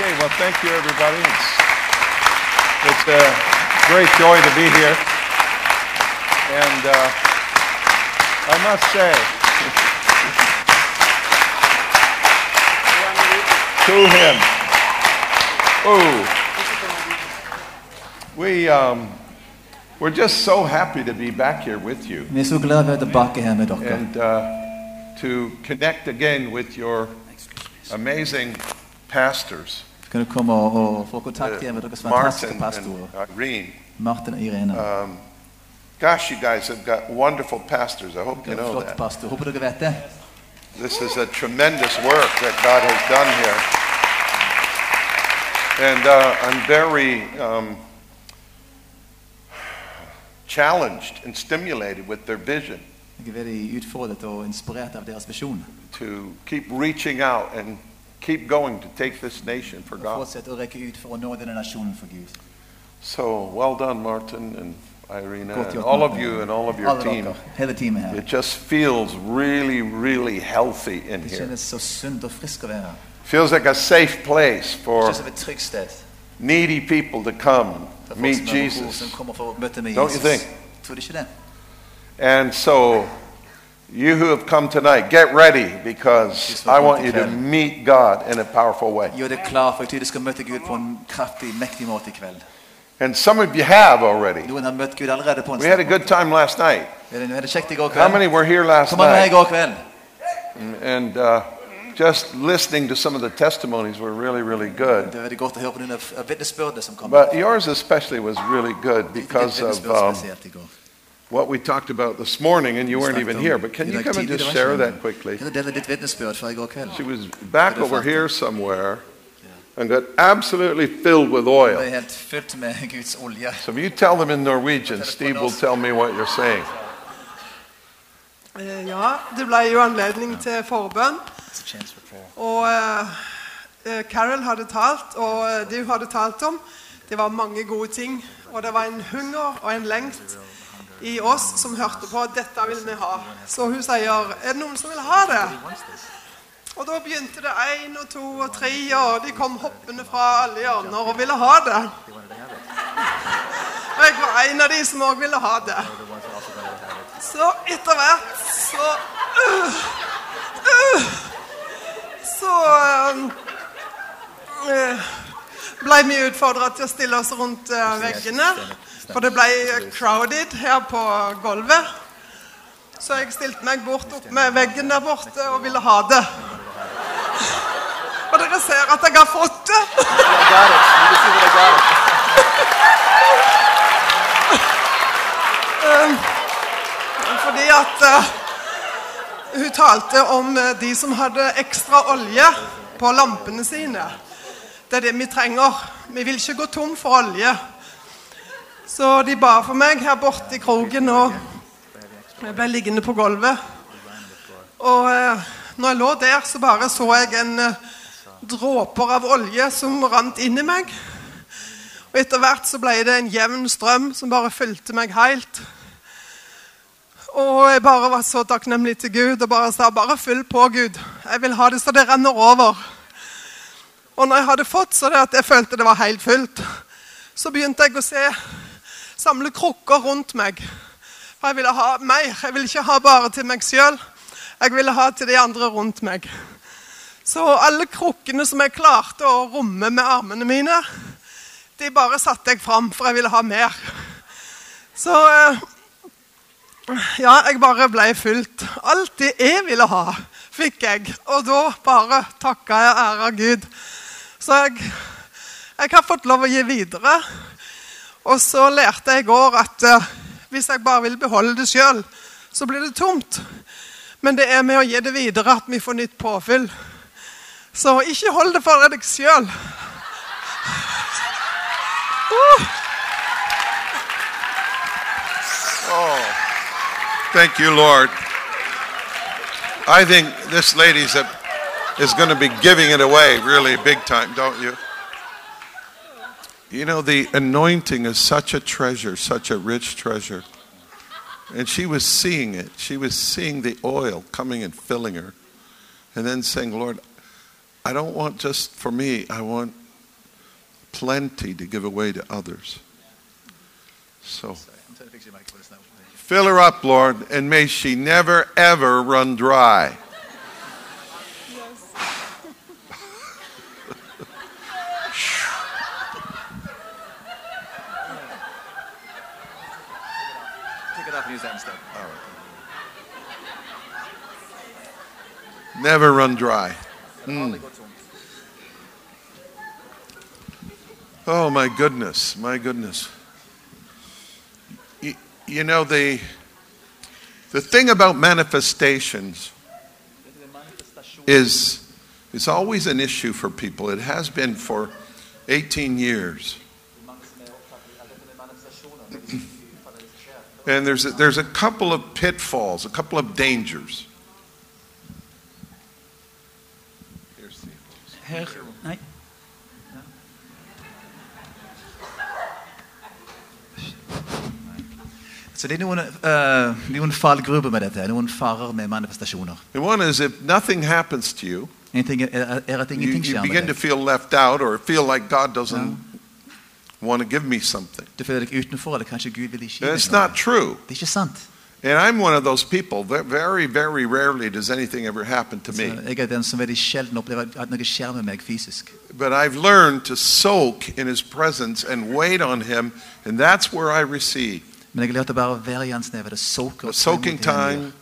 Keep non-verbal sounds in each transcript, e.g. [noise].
Okay, well, thank you, everybody. It's, it's a great joy to be here. And uh, I must say, to him, oh, we, um, we're just so happy to be back here with you Vi så glad vi tilbake her med dere. and uh, to connect again with your amazing pastors, Så kan du komme og, og få kontakt igjen med deres fantastiske Martin pastorer. and Irene. Martin Irene. Um, gosh, you guys have got wonderful pastors. I hope you er know that. pastor. Håper dere vet det. This is a tremendous work that God has done here. And uh, I'm very um, challenged and stimulated with their vision er veldig utfordret og inspirert av deres visjon. to keep reaching out and keep going to take this nation for God. fortsette å rekke ut for å nå denne nasjonen for Gud. So well done, Martin and Irina, and gjort, all of Martin. you and all of your team. dere, hele teamet her. It just feels really, really healthy in Det here. kjennes så sunt og frisk å være her. Feels like a safe place Det for kjennes som et trygt sted. needy people to come Det er folk meet som er behov, Jesus. kommer for å møte med Don't you Jesus. think? Tror du ikke det? And so, you who have come tonight, get ready because I want you to meet God in a powerful way. Gjør deg klar for at du skal møte Gud på en kraftig, mektig måte i. And some of you have already. Noen har møtt Gud allerede på en We had a good time last night. Vi hadde det kjekt i går How many were here last Hvor mange var i night? And uh, just listening to some of the testimonies were really, really good. Det var veldig godt å høre på noen av av vitnesbyrdene som kom. But yours especially was really good because of um, spesielt i går. What we talked about this morning, and you weren't even here. But can you dag come and just share that quickly? Kan du dele ditt vitnesbyrd fra i går kveld? She was back over here somewhere and got absolutely filled with oil. helt fylt med Guds olje. So if you tell them in Norwegian, Steve will tell me what you're saying. Eh, Ja, det ble jo anledning til forbønn. It's a chance for prayer. Og eh, eh, Carol hadde talt, og det hun hadde talt om, det var mange gode ting. Og det var en hunger og en lengt i oss som hørte på at dette vil vi ha. Så hun sier er det noen som vil ha det? Og da begynte det én og to og tre, og de kom hoppende fra alle hjørner og ville ha det. Og jeg var en av de som òg ville ha det. Så etter hvert så uh, uh, Så øh, ble vi utfordra til å stille oss rundt veggene. For det ble crowded her på gulvet. Så jeg stilte meg bort opp med veggen der borte og ville ha det. Og dere ser at jeg har fått det. It. Fordi at eh, hun talte om eh, de som hadde ekstra olje på lampene sine. Det er det vi trenger. Vi vil ikke gå tom for olje. Så de ba for meg her borte i kroken, og jeg ble liggende på gulvet. Og eh, når jeg lå der, så bare så jeg en eh, dråper av olje som rant inn i meg. Og etter hvert så ble det en jevn strøm som bare fylte meg helt. Og jeg bare var så takknemlig til Gud og bare sa bare fyll på, Gud. Jeg vil ha det så det renner over. Og når jeg hadde fått så det at jeg følte det var helt fullt, så begynte jeg å se samle krukker rundt meg. For jeg ville ha mer. Jeg ville ikke ha bare til meg sjøl. Jeg ville ha til de andre rundt meg. Så alle krukkene som jeg klarte å romme med armene mine, de bare satte jeg fram, for jeg ville ha mer. Så eh, ja, jeg bare ble fylt. Alt det jeg ville ha, fikk jeg. Og da bare takka jeg ære av Gud. Så jeg, jeg har fått lov å gi videre. Og så lærte jeg i går at eh, hvis jeg bare vil beholde det sjøl, så blir det tomt. Men det er med å gi det videre at vi får nytt påfyll. Så ikke hold det for deg sjøl. Thank you, Lord. I think this lady's a, is going to be giving it away really big time, don't you? You know, the anointing is such a treasure, such a rich treasure. And she was seeing it. She was seeing the oil coming and filling her. And then saying, Lord, I don't want just for me, I want plenty to give away to others. So fill her up, Lord, and may she never, ever run dry. Take it off and use that instead. Never run dry. Tom. Oh, my goodness, my goodness. You, you know, the, the thing about manifestations is it's always an issue for people. It has been for 18 years. [clears throat] And there's a, there's a couple of pitfalls, a couple of dangers. Here's the- Her Nei. Så det er noen, eh, noen fallgrupper med dette, noen farer med manifestasjoner. And one is if nothing happens to you, En ting er, er at you, ingenting you skjer begin med to deg. feel left out or feel like God doesn't want to give me something. Du føler deg utenfor, eller kanskje Gud vil ikke gi And deg it's noe. not true. Det er ikke sant. And I'm one of those people. Ve- Very, very rarely does anything ever happen to me. jeg er den som veldig sjelden opplever at noe skjer med meg fysisk. But I've learned to soak in His presence and wait on Him, and that's where I receive. Men jeg har lært å bare være i hans neve. Det soaking time,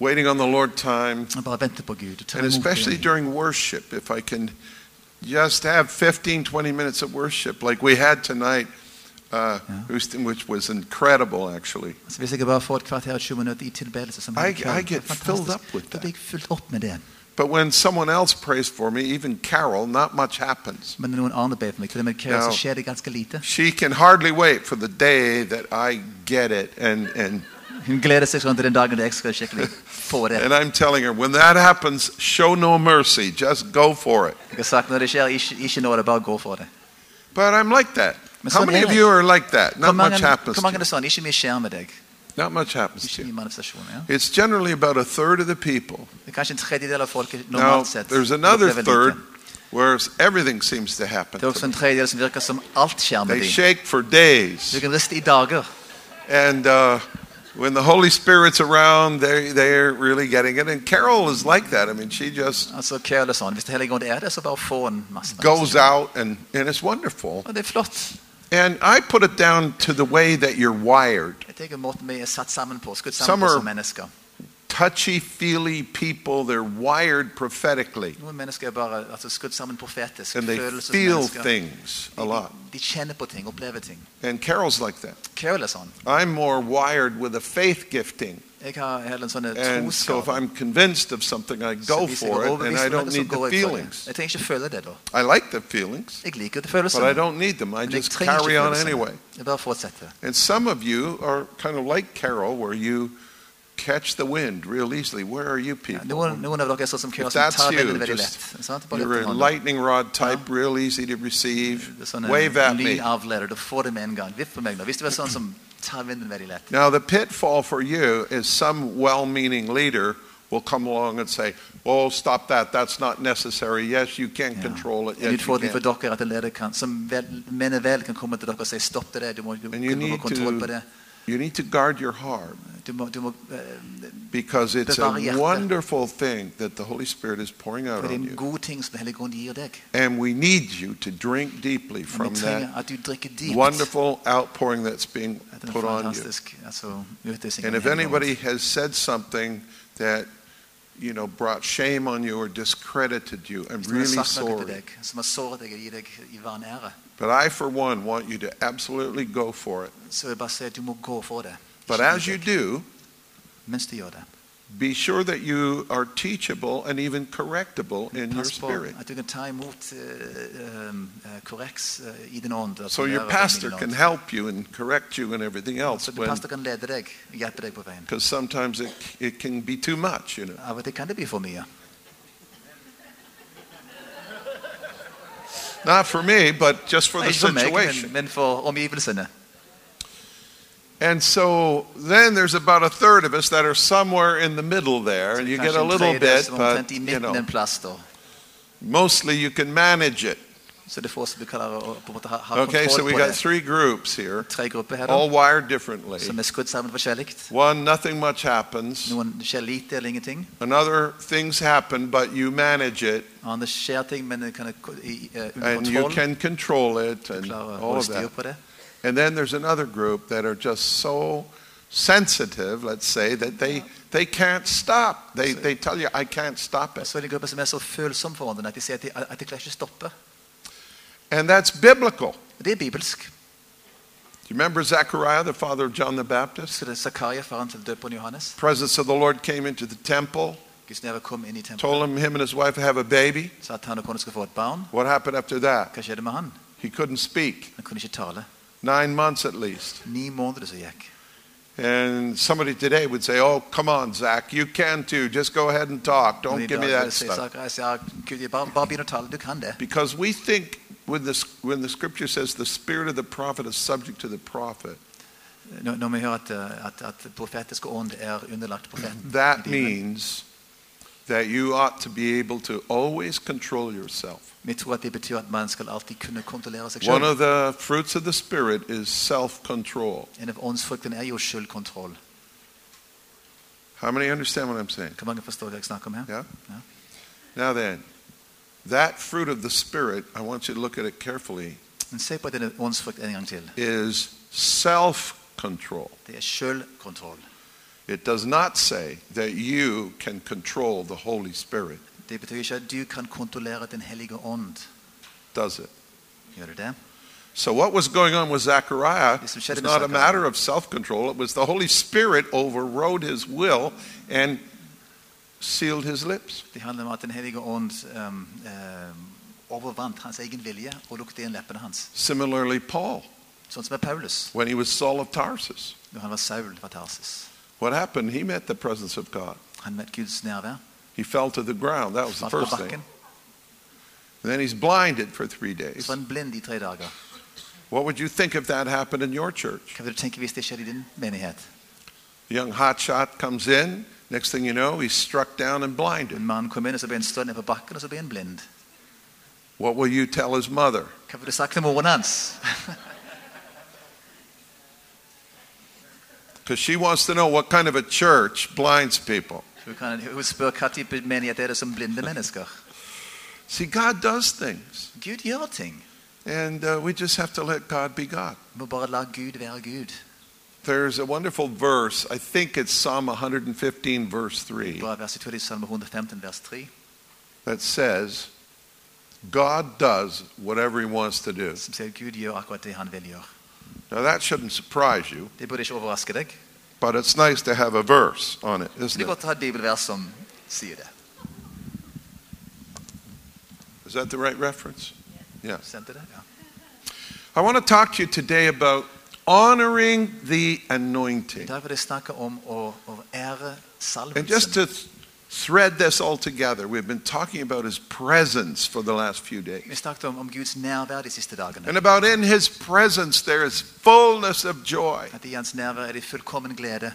waiting on the Lord time, bare vente på Gud. and especially during worship, if I can just have 15, 20 minutes of worship like we had tonight, uh, which- which was incredible, actually. Så hvis jeg bare får et kvarter 20 minutter i tilbedelse som er I- I get er filled up with Da blir jeg fylt opp med det. But when someone else prays for me, even Carol, not much happens. Men noen andre ber for meg, til og med køer, så skjer det ganske lite. She can hardly wait for the day that I get it. And, and, Hun gleder seg sånn til den dagen da jeg skal skikkelig få det. and I'm telling her, when that happens, show no mercy. Just go for it. Jeg har sagt når det skjer, ikke, ikke nå, det er bare gå for det. But I'm like that. How many of you are like that? Not much happens to you. det sånn? Ikke mye skjer med deg. Not much happens to you. mye manifestasjon. Ja. It's generally about a third of the people. Det kanskje en tredjedel av folket Now, there's another third where everything seems to happen. To them. tredjedel som virker som alt skjer med They shake for days. Du kan riste i dager. And uh, when the Holy Spirit's around, they, they're really getting it. And Carol is like that. I mean, she just Altså, køl og sånn. Hvis det er det, så bare få en masse goes out, and, and it's wonderful. Og det er flott. And I put it down to the way that you're wired. Jeg tenker måten vi er satt sammen på, skutt Some sammen på are- som mennesker. Touchy feely people, they're wired prophetically. Noen mennesker er bare altså, skutt sammen profetisk. And they feel things a lot. De, de kjenner på ting, opplever ting. And Carol's like that. Køl er sånn. I'm more wired with a faith gifting. Jeg har heller en sånn And so if. I'm convinced of something, I go for it, and I don't need the går jeg for det. feelings. Jeg trenger ikke føle det da. I like the feelings, Jeg liker det but I følelsene. don't need them. I Men jeg just trenger carry ikke on følelsene. anyway. Jeg bare fortsetter. And some of you are kind of like Carol, where you catch the wind real easily. Where are you Ja, people? Noen, noen av dere er sånn som If som that's tar you, veldig just- lett. Sant? Bare You're litt a lightning rod type, real easy to receive. Det er sånn Wave at me. lynavleder. Du får det med en gang. Vipp på meg nå. Hvis du er sånn som tar vinden veldig lett. Now, the pitfall for you is some well meaning leader will come along and say, Oh, stop that. That's not necessary. Yes, you can Ja. control it. Yes, you utfordring for dere er at en leder kan, som vel, mener vel kan komme til dere og si stopp det der, du må, du, And you need få kontroll på to. You need to guard your heart Du må, du må, eh, because it's a wonderful thing that the Holy Spirit is pouring out er on you. ting som Den hellige grunn gir deg. And we need you to drink deeply from that at du drikker dypt. wonderful outpouring that's being put on you. altså, And if anybody has said something that you know brought shame on you or discredited you, I'm Hvis noen har really sagt noe til sorry. Deg som har såret deg og gitt deg i vanære, But I, for one, want you to absolutely go for it. så vil jeg bare si at du må gå for det. But as you do, Mens du gjør det. be sure that you are teachable and even correctable in your Pass på spirit. at du kan ta imot eh, ehm, eh, korreks eh, i din ånd. at So du your pastor din can help you and correct you and everything else. Så din When, pastor kan lede deg, hjelpe deg på veien. because sometimes it, it can be too much, you know. Av og til kan det bli for mye. Not for me, but just for the Ikke for meg, situation. men, men. And so then there's about a third of us that are somewhere in the middle there, and you get a little bit, but you know, en plass da. mostly you can manage it. Så det få vi kaller å på en måte ha, ha Okay, so we got three groups here, Tre grupper her, all wired differently. som er skrudd sammen forskjellig. One, nothing much happens. Noen skjer lite eller ingenting. Another, things happen, but you manage it Andre skjer ting, men kan i, eh, under and you can control it and all of that. And then there's another group that are just so sensitive, let's say, that they, they can't stop. They, they tell you, I can't stop it. Så det grupper som så følsomme for hverandre at de sier at de, at de klarer ikke å stoppe. And that's biblical. Det er bibelsk. Do you remember Zechariah, the father of John the Baptist? Så det er Zakaria, faren til døperen Johannes. presence of the Lord came into the temple, Guds nærvær kom inn i tempelet. told him him and his wife have a baby. Sa at han og kona skulle få et barn. What happened after that? Hva skjedde med han? He couldn't speak. Han kunne ikke tale. Nine months at least. Ni måneder så gikk. And somebody today would say, Oh, come on, Zach, you can too. Just go ahead and talk. Don't give me that stuff. Zakaria sier, Gud, bare, bare begynn å tale. Du kan det. Because we think when the, when the scripture says the spirit of the prophet is subject to the prophet, Når, når vi hører at, eh, at, at profetisk ånd er underlagt profeten. [clears throat] that means that you ought to be able to always control yourself. Vi tror at det betyr at man skal alltid kunne kontrollere seg One of the fruits of the spirit is self control. En av åndsfruktene er. How many understand what I'm saying? Kan mange forstå det jeg snakker om her? Yeah? Ja. Now then, that fruit of the Spirit, I want you to look at it carefully, Men se på denne åndsfrukt en gang til. is self control. Det er. It does not say that you can control the Holy Spirit, Det betyr ikke at du kan kontrollere Den hellige ånd. does it? Gjør det det? So, what was going on with Zechariah was not a matter of self control. It was the Holy Spirit overrode his will and sealed his lips. Det handler om at Den hellige ånd um, um, hans egen vilje og lukket inn leppene hans. Similarly, Paul, Sånn som Paulus, when he was Saul of Tarsus, når han var Saul fra Tarsis. what happened? He met the presence of God. Han møtte Guds nærvær. He fell to the ground. That was the first thing. And then he's blinded for three days. var han blind i tre dager. What would you think if that happened in your church? Hva vil du tenke hvis det skjedde i din menighet? A young hotshot comes in. Next thing you know, he's struck down and blinded. En mann kom inn, og så ble han stående på bakken, og så ble han blind. What will you tell his mother? Hva vil du sagt til moren hans? [laughs] Because she wants to know what kind of a church blinds people. Hun, kan, hun spør hva type menighet er det som blinde mennesker. See, God does things. Gud gjør ting. And uh, we just have to let God be God. Må bare la Gud være Gud. There's a wonderful verse. I think it's Psalm 115, verse 3, Bra vers, jeg tror det er Salme 115, vers 3, that says, God does whatever he wants to do. som sier at Gud gjør akkurat det han vil gjøre. Now, that shouldn't surprise you, Det burde ikke overraske deg. but it's nice to have a verse on it, Det isn't er it? godt ha et bibelvers som sier det. Is that the right reference? Yeah. Sendte det? Ja. I want to talk to you today about honoring the anointing. dag vil jeg snakke om å, å ære And just to th- thread this all together, we've been talking about his presence for the last few days. Vi snakket om, om Guds nærvær de siste dagene. And about in his presence there is fullness of joy. At i hans nærvær det fullkommen glede.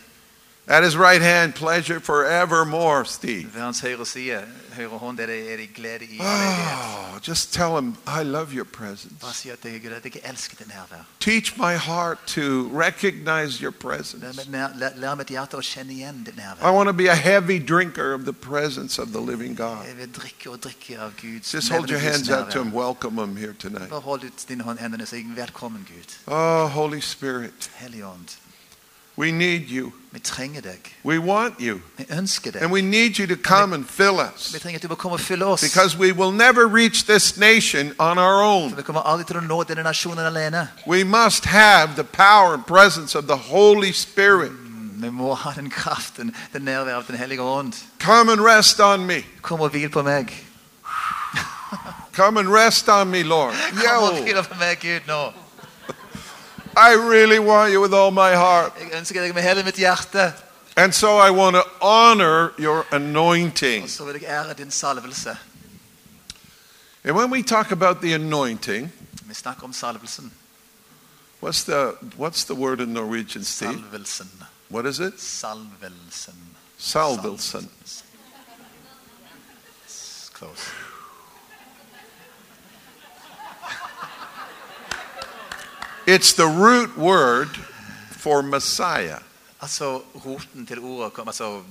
At his right hand, pleasure forevermore, Steve. Ved hans høyre side, høyre hånd, er det, er det glede i. Oh, just tell him, I love your presence. Bare si at jeg, at jeg elsker ditt nærvær. Teach my heart to recognize your presence. meg nær- lær, lær mitt hjerte å kjenne igjen ditt I want to be a heavy drinker of the presence of the living God. Jeg vil drikke og drikke av Guds Just hold your hands out to him. Welcome him here tonight. Bare hold ut dine hånd- hendene og si velkommen, Gud. Oh, Holy Spirit. We need you. Vi trenger deg. We want you. Vi ønsker deg. And we need you to come and fill us. Vi trenger at du må komme og fylle oss. Because we will never reach this nation on our own. vi kommer aldri til å nå denne nasjonen alene. We must have the power and presence of the Holy Spirit. Mm, vi må ha den kraften, den nærvær av den hellige ånd. Come and rest on me. Kom og hvil på meg. Come and rest on me, Lord. Kom og Yo, hvil på meg, Gud, nå. I really want you with all my heart. Jeg ønsker deg med hele mitt hjerte. And so I want to honor your anointing. Og så vil jeg ære din salvelse. And when we talk about the anointing, Vi snakker om salvelsen. what's the what's the word in Norwegian, Steve? Salvelsen. What is it? Salvelsen. Salvelsen. It's Close. It's the root word for Messiah. Altså roten til ordet kom, altså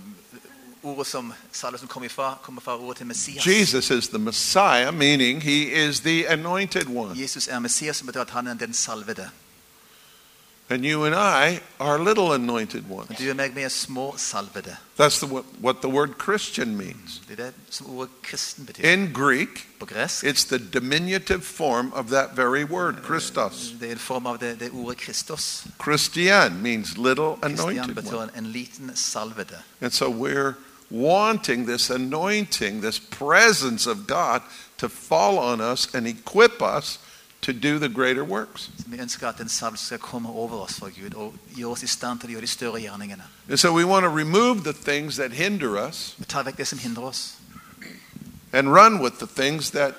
Ordet som salvelsen kom ifra, kommer ordet Messias. Jesus is the Messiah, meaning he is the anointed one. Jesus er Messias, som betyr at han er den salvede. And you and I are little anointed ones. du og meg, vi er små salvede. That's the, what, what the word Christian means. Det er det som ordet kristen betyr. In Greek, På gresk it's the diminutive form of that very word, Christos. det er en form av det, det ordet Kristus. Christian means little anointed betyr one. en liten salvede. And so we're wanting this anointing, this presence of God to fall on us and equip us to do the greater works. Vi ønsker at den salvelse skal komme over oss fra Gud og gjøre oss i stand til å gjøre de større gjerningene. And so we want to remove the things that hinder us Vi tar vekk det som hindrer oss, and run with the things that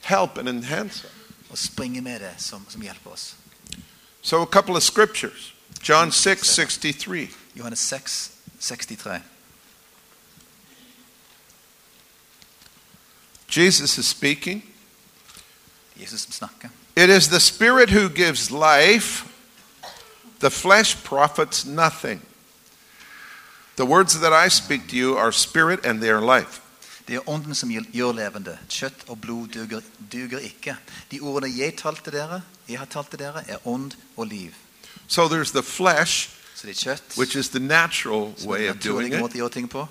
help and enhance us. og springe med det som, som hjelper oss. So a couple of scriptures. John 6, 63. Johannes 6, 63. Jesus is speaking. Jesus som snakker. It is the Spirit who gives life, the flesh profits nothing. The words that I speak to you are spirit and they are life. Det er ånden som gjør- levende. Kjøtt og blod duger, duger ikke. De ordene jeg talte dere, jeg har talt til dere, er ånd og liv. So there's the flesh, det er kjøtt, which is the natural er way of doing it. måten ting på.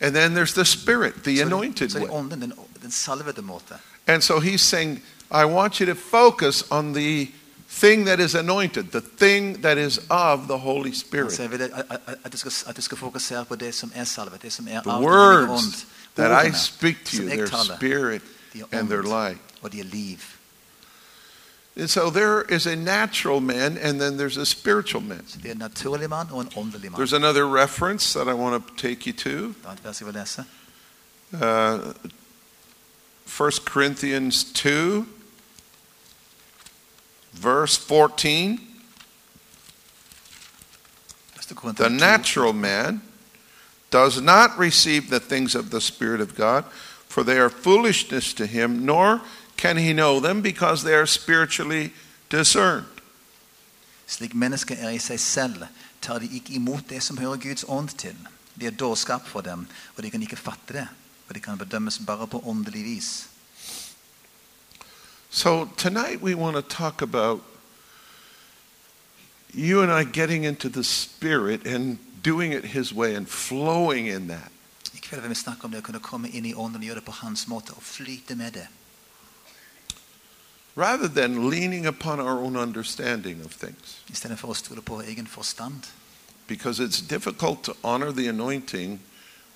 And then there's the spirit, the anointed er way. And so he's saying, I want you to focus on the thing that is anointed, the thing that is of the Holy Spirit. The av den hellige ånd. words that I speak to you, jeg spirit and they're ånd, life. og de er liv. And so there is a natural man and then there's a spiritual man. Så det er en naturlig mann og en åndelig mann. There's another reference that I want to take you to. Et annet vers jeg vil lese. Uh, 1 Corinthians 2, verse 14. The natural man does not receive the things of the Spirit of God, for they are foolishness to him, nor can he know them because they are spiritually discerned. Slik mennesket er i seg selv, tar de ikke imot det som hører Guds ånd til. De er dårskap for dem, og de kan ikke fatte det. Og de kan bedømmes bare på åndelig vis. So tonight we want to talk about you and I getting into the Spirit and doing it His way and flowing in that. I kveld vi snakke om det å kunne komme i ånden og gjøre det på hans måte, og flyte med det. Rather than leaning upon our own understanding of things. I for å stole på egen forstand. Because it's difficult to honor the anointing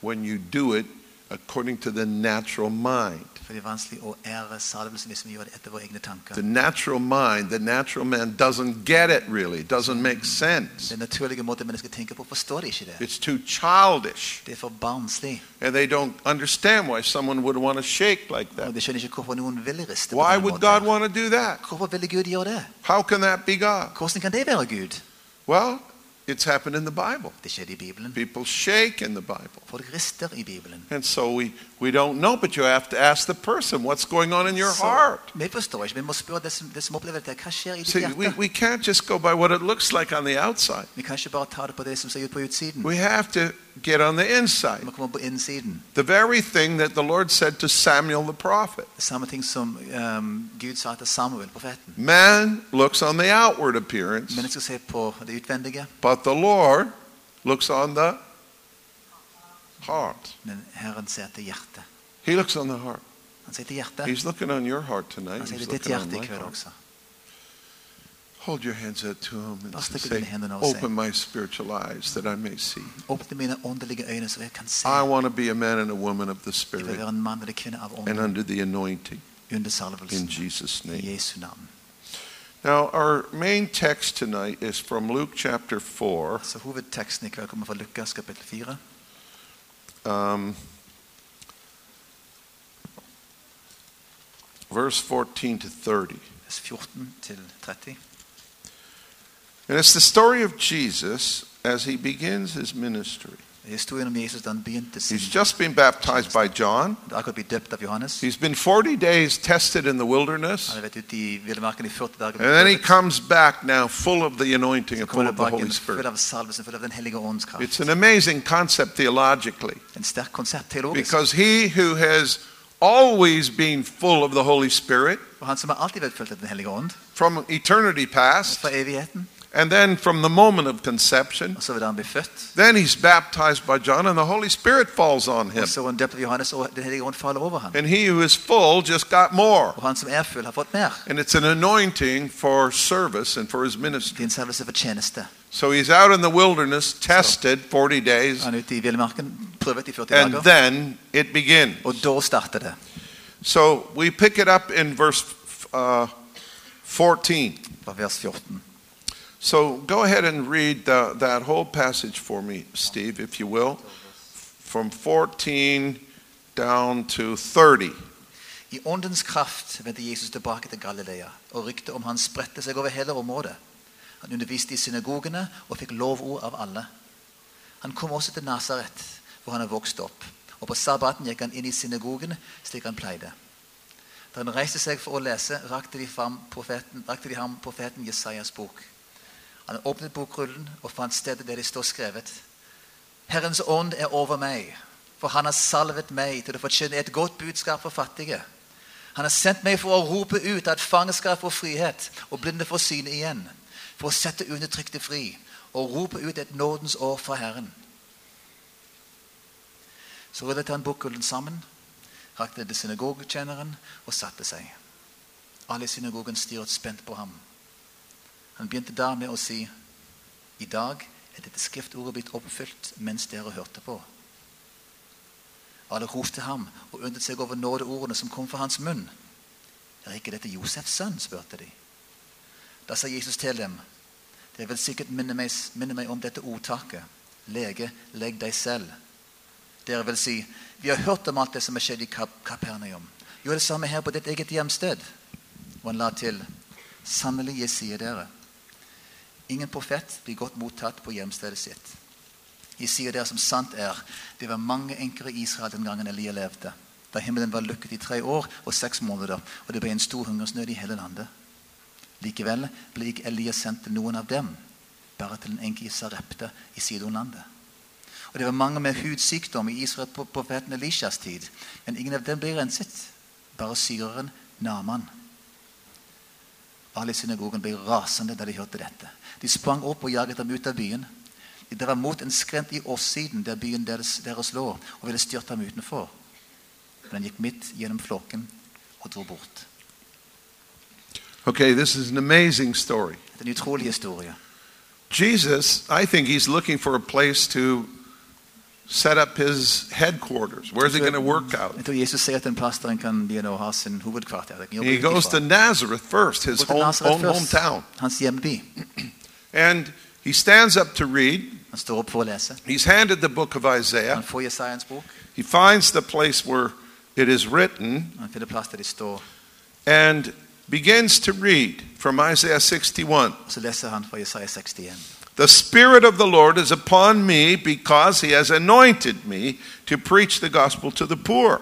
when you do it according to the natural mind. For det er vanskelig å ære salvelsen hvis vi gjør det etter våre egne tanker. The natural mind, the natural man doesn't get it really, doesn't make sense. Den naturlige måten mennesker tenker på, forstår de ikke det. It's too childish. Det er for barnslig. And they don't understand why someone would want to shake like Og that. de skjønner ikke hvorfor noen vil riste på Why den would God want to do that? Hvorfor ville Gud gjøre det? How can that be God? Hvordan kan det være Gud? Well, it's happened in the Bible. Det skjedde i Bibelen. People shake in the Bible. Folk rister i Bibelen. And so we, we don't know, but you have to ask the person what's going on in your Så heart. vi forstår ikke. Vi må spørre det som, det som opplever dette. Hva skjer i ditt See, we, we can't just go by what it looks like on the outside. Vi kan ikke bare ta det på det som ser ut på utsiden. We have to get on the inside. må komme på innsiden. The very thing that the Lord said to Samuel the prophet. Det samme ting som um, Gud sa til Samuel, profeten. Man looks on the outward appearance, Mennesker ser på det utvendige, but the Lord looks on the heart. men Herren ser til er hjertet. He looks on the heart. Han sier til er hjertet. He's looking on your heart tonight. Han sier He's til er ditt hjerte i kveld heart. også. Hold your hands out to him and say, strekk ut dine hender og si. Open my spiritual eyes that I may see. Åpne mine åndelige øyne, så jeg kan se. I want to be a man and a woman of the Spirit være en mann eller kvinne av and under the anointing in. Jesus' name. Now, our main text tonight is from Luke chapter 4, um, verse 14 to 30. vers 14 til 30. And it's the story of Jesus as he begins his ministry. Historien om Jesus da begynte sin He's just been baptized by John. Akkurat blitt døpt av Johannes. He's been 40 days tested in the wilderness. Han har vært ute i villmarken i 40 dager. And then he comes back now full of the anointing and full of the Holy full Spirit. av salvelsen, full av Den hellige ånds kraft. It's an amazing concept theologically En sterk konsept teologisk. because he who has always been full of the Holy Spirit For han som har alltid vært fulgt av Den hellige ånd, from eternity past fra evigheten, and then from the moment of conception, så han født, then he's baptized by John and the Holy Spirit falls on him. og så han døpt av Johannes, og Den ånd faller over ham. And he who is full just got more. Og han som er full, har fått mer. And it's an anointing for service and for his ministry. en salvelse for tjeneste. So he's out in the wilderness, tested 40 days, Han ute i villmarken, prøvet 40 and then it begins. og da starter det. So we pick it up in verse uh, 14. Fra vers 14. So go ahead and read the, that whole passage for me, Steve, if you will, from 14 down to 30. I åndens kraft vendte Jesus tilbake til Galilea, og ryktet om han spredte seg over hele området. Han underviste i synagogene og fikk lovord av alle. Han kom også til Nasaret, hvor han er vokst opp, og på sabbaten gikk han inn i synagogen slik han pleide. Da han reiste seg for å lese, rakte de, fram profeten, rakte de ham profeten Jesajas bok. Han åpnet bokrullen og fant stedet der det står skrevet. Herrens ånd er over meg, for han har salvet meg til å forkynne et godt budskap for fattige. Han har sendt meg for å rope ut at fangenskap skal få frihet, og blinde får syne igjen. For å sette undertrykte fri, og rope ut et nådens år fra Herren. Så rullet han bokrullen sammen, rakte til synagogetjeneren og satte seg. Alle i synagogen stirret spent på ham. Han begynte da med å si, i dag er dette skriftordet blitt oppfylt mens dere hørte på. Alle ropte ham og undret seg over nådeordene som kom fra hans munn. Er ikke dette Josefs sønn? spurte de. Da sa Jesus til dem, det vil sikkert minne meg, minne meg om dette ordtaket. Lege, legg deg selv. Dere vil si, vi har hørt om alt det som har skjedd i Kap Kapernaum. Gjør det samme her på ditt eget hjemsted. Og han la til, sannelig, jeg sier dere, ingen profet blir godt mottatt på hjemstedet sitt. Jeg sier dere som sant er, det var mange enker i Israel den gangen Elia levde. Da himmelen var lukket i tre år og seks måneder, og det ble en stor hungersnød i hele landet. Likevel ble ikke Elia sendt til noen av dem, bare til en enke i Sarepta i Sidonlandet. Og det var mange med hudsykdom i Israel på profeten Elishas tid, men ingen av dem ble renset, bare syreren Naman. Alle i synagogen ble rasende da de hørte dette. De sprang opp og jaget ham ut av byen. De drev mot en skrent i åssiden der byen deres, deres lå, og ville styrte ham utenfor. Men han gikk midt gjennom flokken og dro bort. Okay, this is an amazing story. Det er en utrolig historie. Jesus, I think he's looking for a place to set up his headquarters. Where's he going to work out? Jeg tror Jesus sier at en plass der en kan begynne å ha sin hovedkvarter. der en He goes to Nazareth first, his home, own hometown. Hans. And he stands up to read. Han står opp for å lese. He's handed the book of Isaiah. Han får Jesajas bok. He finds the place where it is written Han finner plass der de står. and begins to read from Isaiah 61. Og så leser han fra Jesaja 61. The Spirit of the Lord is upon me because he has anointed me to preach the gospel to the poor.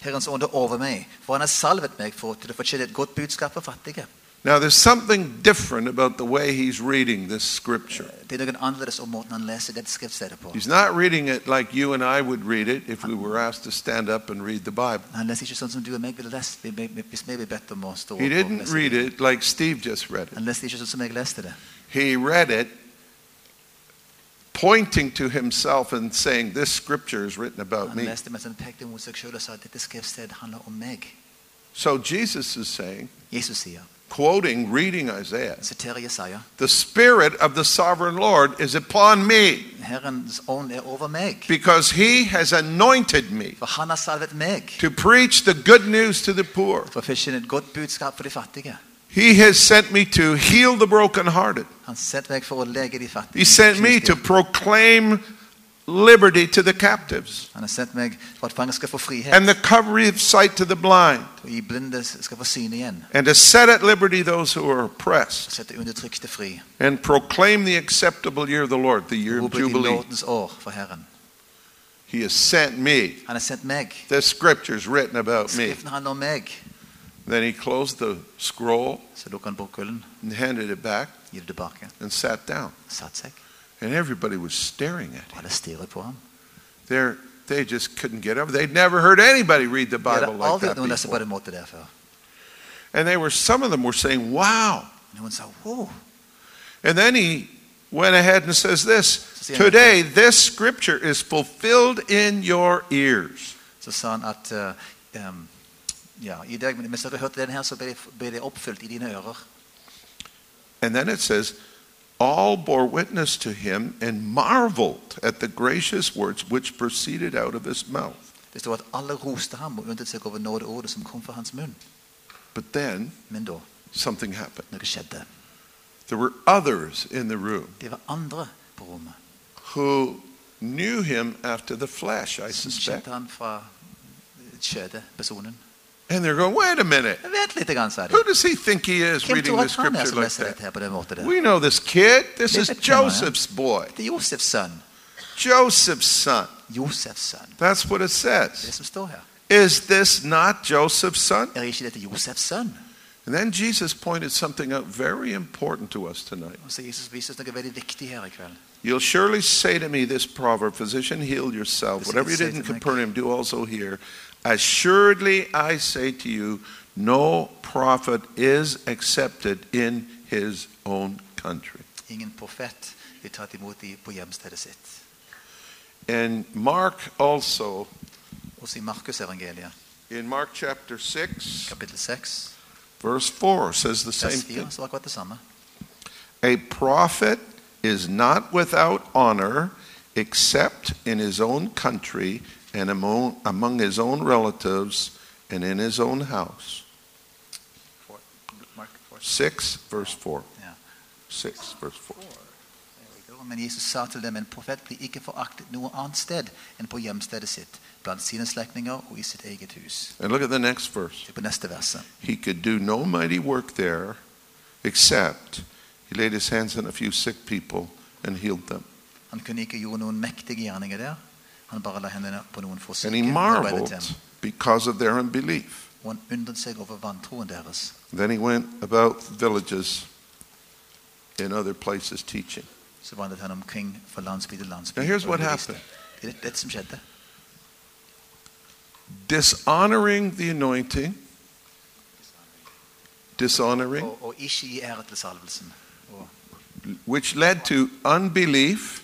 Herrens ånd er over meg, for han har salvet meg for til å forkynne et godt budskap for fattige. Now, there's something different about the way he's reading this scripture. Det er noe annerledes om måten han leser dette skriftstedet på. He's not reading it like you and I would read it if we were asked to stand up and read the Bible. Han leser ikke sånn som du og meg ville lest vi- vi- hvis vi ble bedt om å stå opp He didn't read it like Steve just read it. Han leste ikke sånn som jeg leste det. He read it pointing to himself and saying, This scripture is written about me. leste mens han pekte mot seg selv og sa at dette skriftstedet handler om meg. So Jesus is saying, Jesus sier, quoting, reading Isaiah, Jesaja, The Spirit of the sovereign Lord is upon me because he has anointed me for han har meg to preach the good news to the poor. For å forkynne et godt budskap for de fattige. He has sent me to heal the brokenhearted. Han meg for å lege de fattige. He sent me to proclaim liberty to the captives Han har sendt meg for at fanger skal få frihet, and the recovery of sight to the blind og gi blinde skal få syne igjen, and to set at liberty those who are oppressed sette undertrykte fri. and proclaim the acceptable year of the Lord, the year of Jubilee. år for Herren. He has sent me. Han har sendt meg. The scripture's written about me. Skriften handler om meg. Then he closed the scroll Så lukker han bokkullen, and handed it back gir det tilbake, and sat down. satt seg. And everybody was staring at him. alle stirret på ham. They're, they just couldn't get over. They'd never heard anybody read the Bible like aldri that noen lese på before. den måten der før. And they were, some of them were saying, wow. Noen sa wow. And then he went ahead and says this Så sier han Today, this scripture is fulfilled in your ears. Så sa han at eh, em, ja, i mens dere hørte den her, så ble det, ble det oppfylt i dine ører. And then it says, All bore witness to him and marveled at the gracious words which proceeded out of his mouth. Det står at alle roste ham og undret seg over nådeordet som kom fra hans munn. But then Men da, something happened. noe skjedde. There were others in the room Det var andre på rommet who knew him after the flesh, I som suspect. kjente han fra kjødet, personen. And they're going, Wait a minute. Vent litt, grann. Who does he think he is Hvem reading the scripture like that? her på den måten der? We know this kid. This is said, "Come on." Joseph's boy. Det Josefs sønn. Joseph's son. Josefs sønn. That's what it det says. som står her. Is this not Joseph's son? Ikke dette Josefs sønn? And then Jesus pointed something out very important to us tonight. Jesus viser oss noe veldig viktig her. You'll surely say to me this proverb, Physician, heal yourself. Whatever you did in. Capernaum, do also here. Assuredly, I say to you, no prophet is accepted in his own country. Ingen profet blir tatt imot i- på hjemstedet sitt. And Mark also, Også i in Mark chapter 6, kapittel 6, verse 4, says the same vers 4, thing. så var akkurat det samme. A prophet is not without honor except in his own country and among, among his own relatives and in his own house. For- Mark 4. 6, verse 4. Ja. 6, verse 4. Men Jesus sa til dem, en profet blir ikke foraktet noe annet sted enn på hjemstedet sitt, blant sine slektninger og i sitt eget hus. And look at the next verse. Er på neste verset. He could do no mighty work there except he laid his hands on a few sick people and healed them. Han kunne ikke gjøre noen mektige gjerninger der. Han bare la hendene på noen få And he syke og arbeidet marveled because of their unbelief. Og han undret seg over vantroen deres. Then he went about villages in other places teaching. Så vandret han omkring fra landsby til landsby. Now here's what happened. Det dette som skjedde. Dishonoring the anointing, dishonoring, Og, og ikke gi ære til salvelsen. Og, which led to unbelief,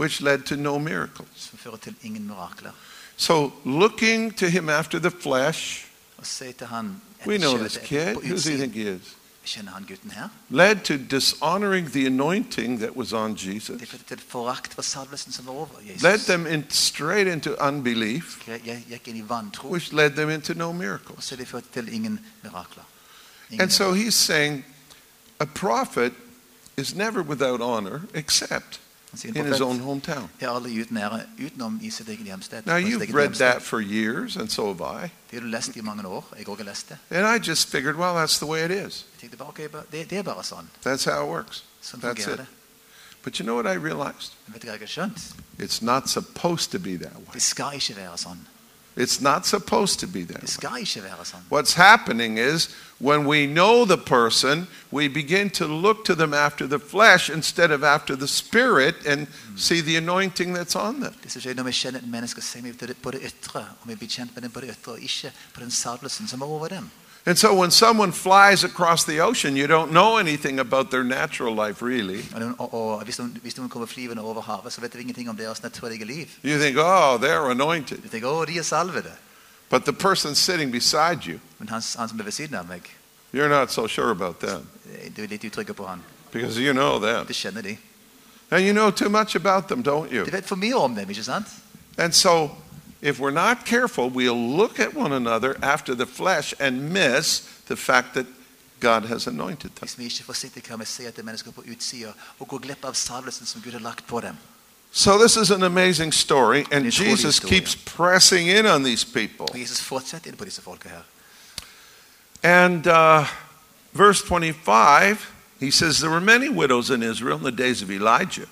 og forakte salvelsen, som fører til vantro. which led to no miracles. Som fører til ingen mirakler. So looking to him after the flesh, Og si til han we know this kid. Who does he think he is? Kjenner han gutten her? Led to dishonoring the anointing that was on Jesus. Det førte til forakt for salvelsen som var over Jesus. Led them in straight into unbelief, Jeg jeg gikk inn i vantro, which led them into no miracles. så det førte til ingen mirakler. Ingen And so he's saying a prophet is never without honor except In his own hometown. er aldri uten ære utenom i sitt eget hjemsted. Now you've read that for years, and so have I. Det har du lest i mange år. Jeg har også lest det. And I just figured, well, that's the way it is. Jeg tenkte bare, ok, bare- det, det er. That's how it works. That's it. But you know what I realized? Men vet du hva jeg har skjønt? It's not supposed to be that way. Det skal ikke være sånn. It's not supposed to be that way. skal ikke være sånn. What's happening is when we know the person, we begin to look to them after the flesh instead of after the spirit and see the anointing that's on them. Det som skjer når vi kjenner et menneske, ser vi på det, ytre, og vi blir kjent med den på det ytre, og ikke på den salvelsen som er over dem. And so when someone flies across the ocean, you don't know anything about their natural life, really. Og, og, og hvis, noen, hvis noen kommer flyvende over havet, så vet vi ingenting om deres naturlige liv. You think, oh, they're anointed. Du tenker, å, de er salvede. But the person sitting beside you, Men han, han som er ved siden av meg, you're not so sure about them eh, du er litt utrygg på han. because you know them. Det kjenner de. And you know too much about them, don't you? De vet for mye om dem, ikke sant? And so, if we're not careful, we'll look at one another after the flesh and miss the fact that God has anointed them. Hvis vi ikke er forsiktige, kan vi se at det er mennesker på utsida og gå glipp av salvelsen som Gud har lagt på dem. So, this is an amazing story, and Jesus keeps pressing in on these people. Og Jesus fortsetter inn på disse folka her. And uh, verse 25, he says, There were many widows in Israel in the days of Elijah.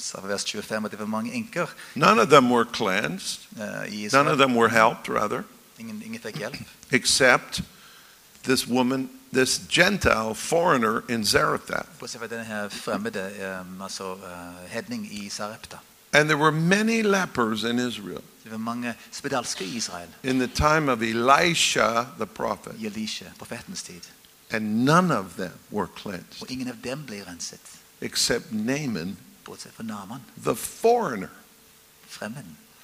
Sa vers 25 at det var mange enker None of them were cleansed. eh, None of them were helped, rather, Ingen, ingen fikk hjelp. except this woman, this Gentile foreigner in Zarephath. Bortsett fra denne her fremmede, eh, eh, hedning i Sarepta. And there were many lepers in Israel Det var mange spedalske i Israel in the time of Elisha the prophet, i Elisha, profetens tid. and none of them were cleansed Og ingen av dem ble renset, except Naaman bortsett fra Naaman, the foreigner.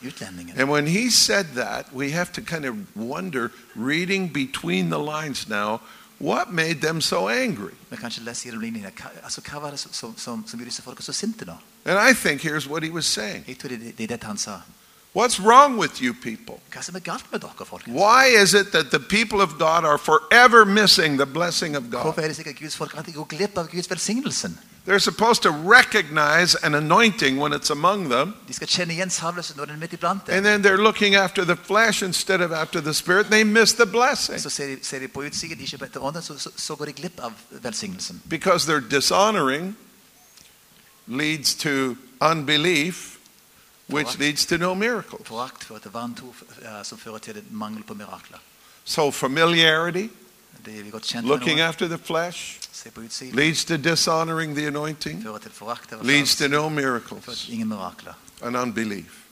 utlendingen. And when he said that, we have to kind of wonder, reading between the lines now, what made them so angry? And I think here's what he was saying. What's wrong with you people? Hva som galt med dere, folkens? Why is it that the people of God are forever missing the blessing of God? Det sikkert Guds folk alltid går glipp av Guds velsignelsen? They're supposed to recognize an anointing when it's among them, De skal kjenne igjen salvelsen når den er midt iblant dem. and then they're looking after the flesh instead of after the spirit, they miss the blessing Så ser de, ser de på utsiden, ikke på etter ånden, så, så, så går de glipp av velsignelsen. because their dishonoring leads to unbelief, which leads to no miracles. Forakt fører til vantro, som fører til mangel på mirakler. So familiarity, er vi godt kjent looking after the flesh, Se på utsiden. Leads to dishonoring the anointing, Fører til forakt over leads to no miracles til ingen mirakler and unbelief.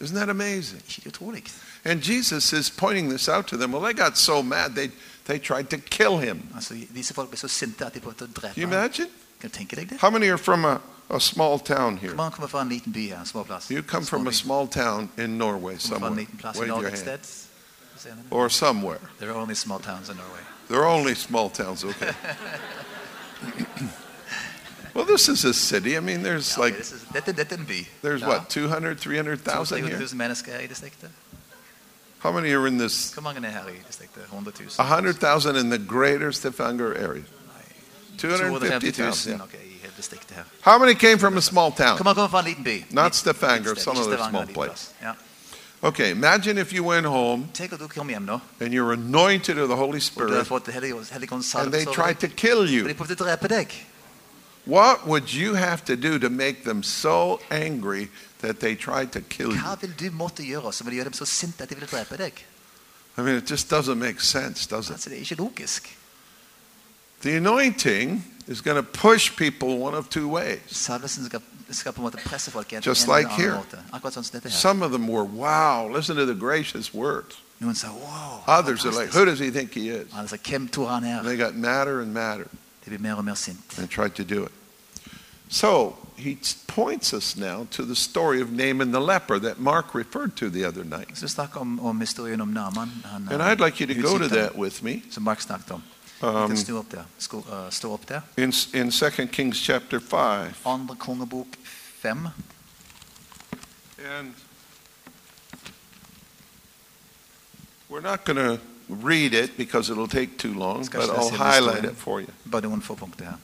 Isn't that amazing? Ikke det utrolig? And Jesus is pointing this out to them. Well, they got so mad they they tried to kill him. Altså, disse folk ble så sinte at de prøvde å drepe Can you imagine? Kan du tenke deg det? How many are from a, a small town here? Hvor mange kommer fra en liten by her, en småplass? You come from a small town in Norway Kommer fra en somewhere. liten plass i Wave your hand. sted? Se henne. Or somewhere. There are only small towns in Norway. There are only small towns, okay. [laughs] well, this is a city. I mean, there's Ja, like, dette, dette er en by. there's Ja. what, 200, 300,000 here? 000 mennesker i distriktet. How many are in this? Hvor mange er her i distriktet? 100 000? 100,000 in the greater Stavanger area. 250 250,000. Yeah. ok, i hele distriktet her. How many came from a small town? mange kommer fra en liten by? Not Stavanger, some other small place. Okay, imagine if you went home Tenk at du kommer hjem nå, and you're anointed of the Holy og du har Spirit fått Helligåndens Helligåndens and they tried to kill de you. prøvde å drepe. What would you have to do to make them so angry that they tried to kill you? Hva vil du måtte gjøre som vil gjøre dem så sinte at de vil drepe deg? I mean, it just doesn't make sense, does it? Altså, det er ikke logisk. The anointing is going to push people one of two ways. Salvelsen skal, skal på en måte presse folk i en, Just eller like annen here. måte. Akkurat sånn som dette her. Some of them were, wow, listen to the gracious words. Noen sa wow, Others are like, fantastisk. who does he think he is? Andre sa, hvem tror han And er? they got madder and madder De blir mer og mer sint. and tried to do it. So he points us now to the story of Naaman the leper that Mark referred to the other night. Så vi snakker om, om historien om Naaman. Han, And eh, I'd like you to go to that with me Som Mark snakket om. Um, kan stå opp der. Sko, eh, stå opp der. in, in 2 Kings chapter 5. Andre kongebok 5. And we're not going to read it because it'll take too long, but I'll highlight it for you. Bare noen få punkter her.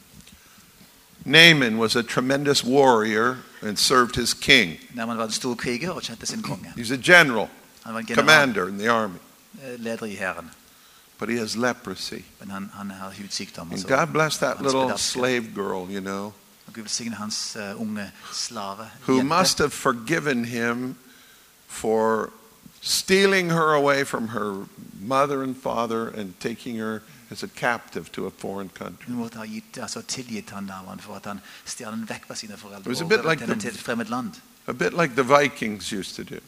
Naaman was a tremendous warrior and served his king. Naaman var en stor kriger og kjente sin. He's a general, Han var en general, commander in the army, eh, leder i hæren. But he has leprosy. Men han, han har hudsykdom. And. God bless that little slave girl, you know, Gud hans eh, unge slave. who must have forgiven him for stealing her away from her mother and father and taking her as a captive to a foreign country. Hun måtte ha gitt, altså, tilgitt han Naaman for at han stjal henne vekk fra sine foreldre It was a bit like the- til et fremmed land. A bit like the Vikings used to do.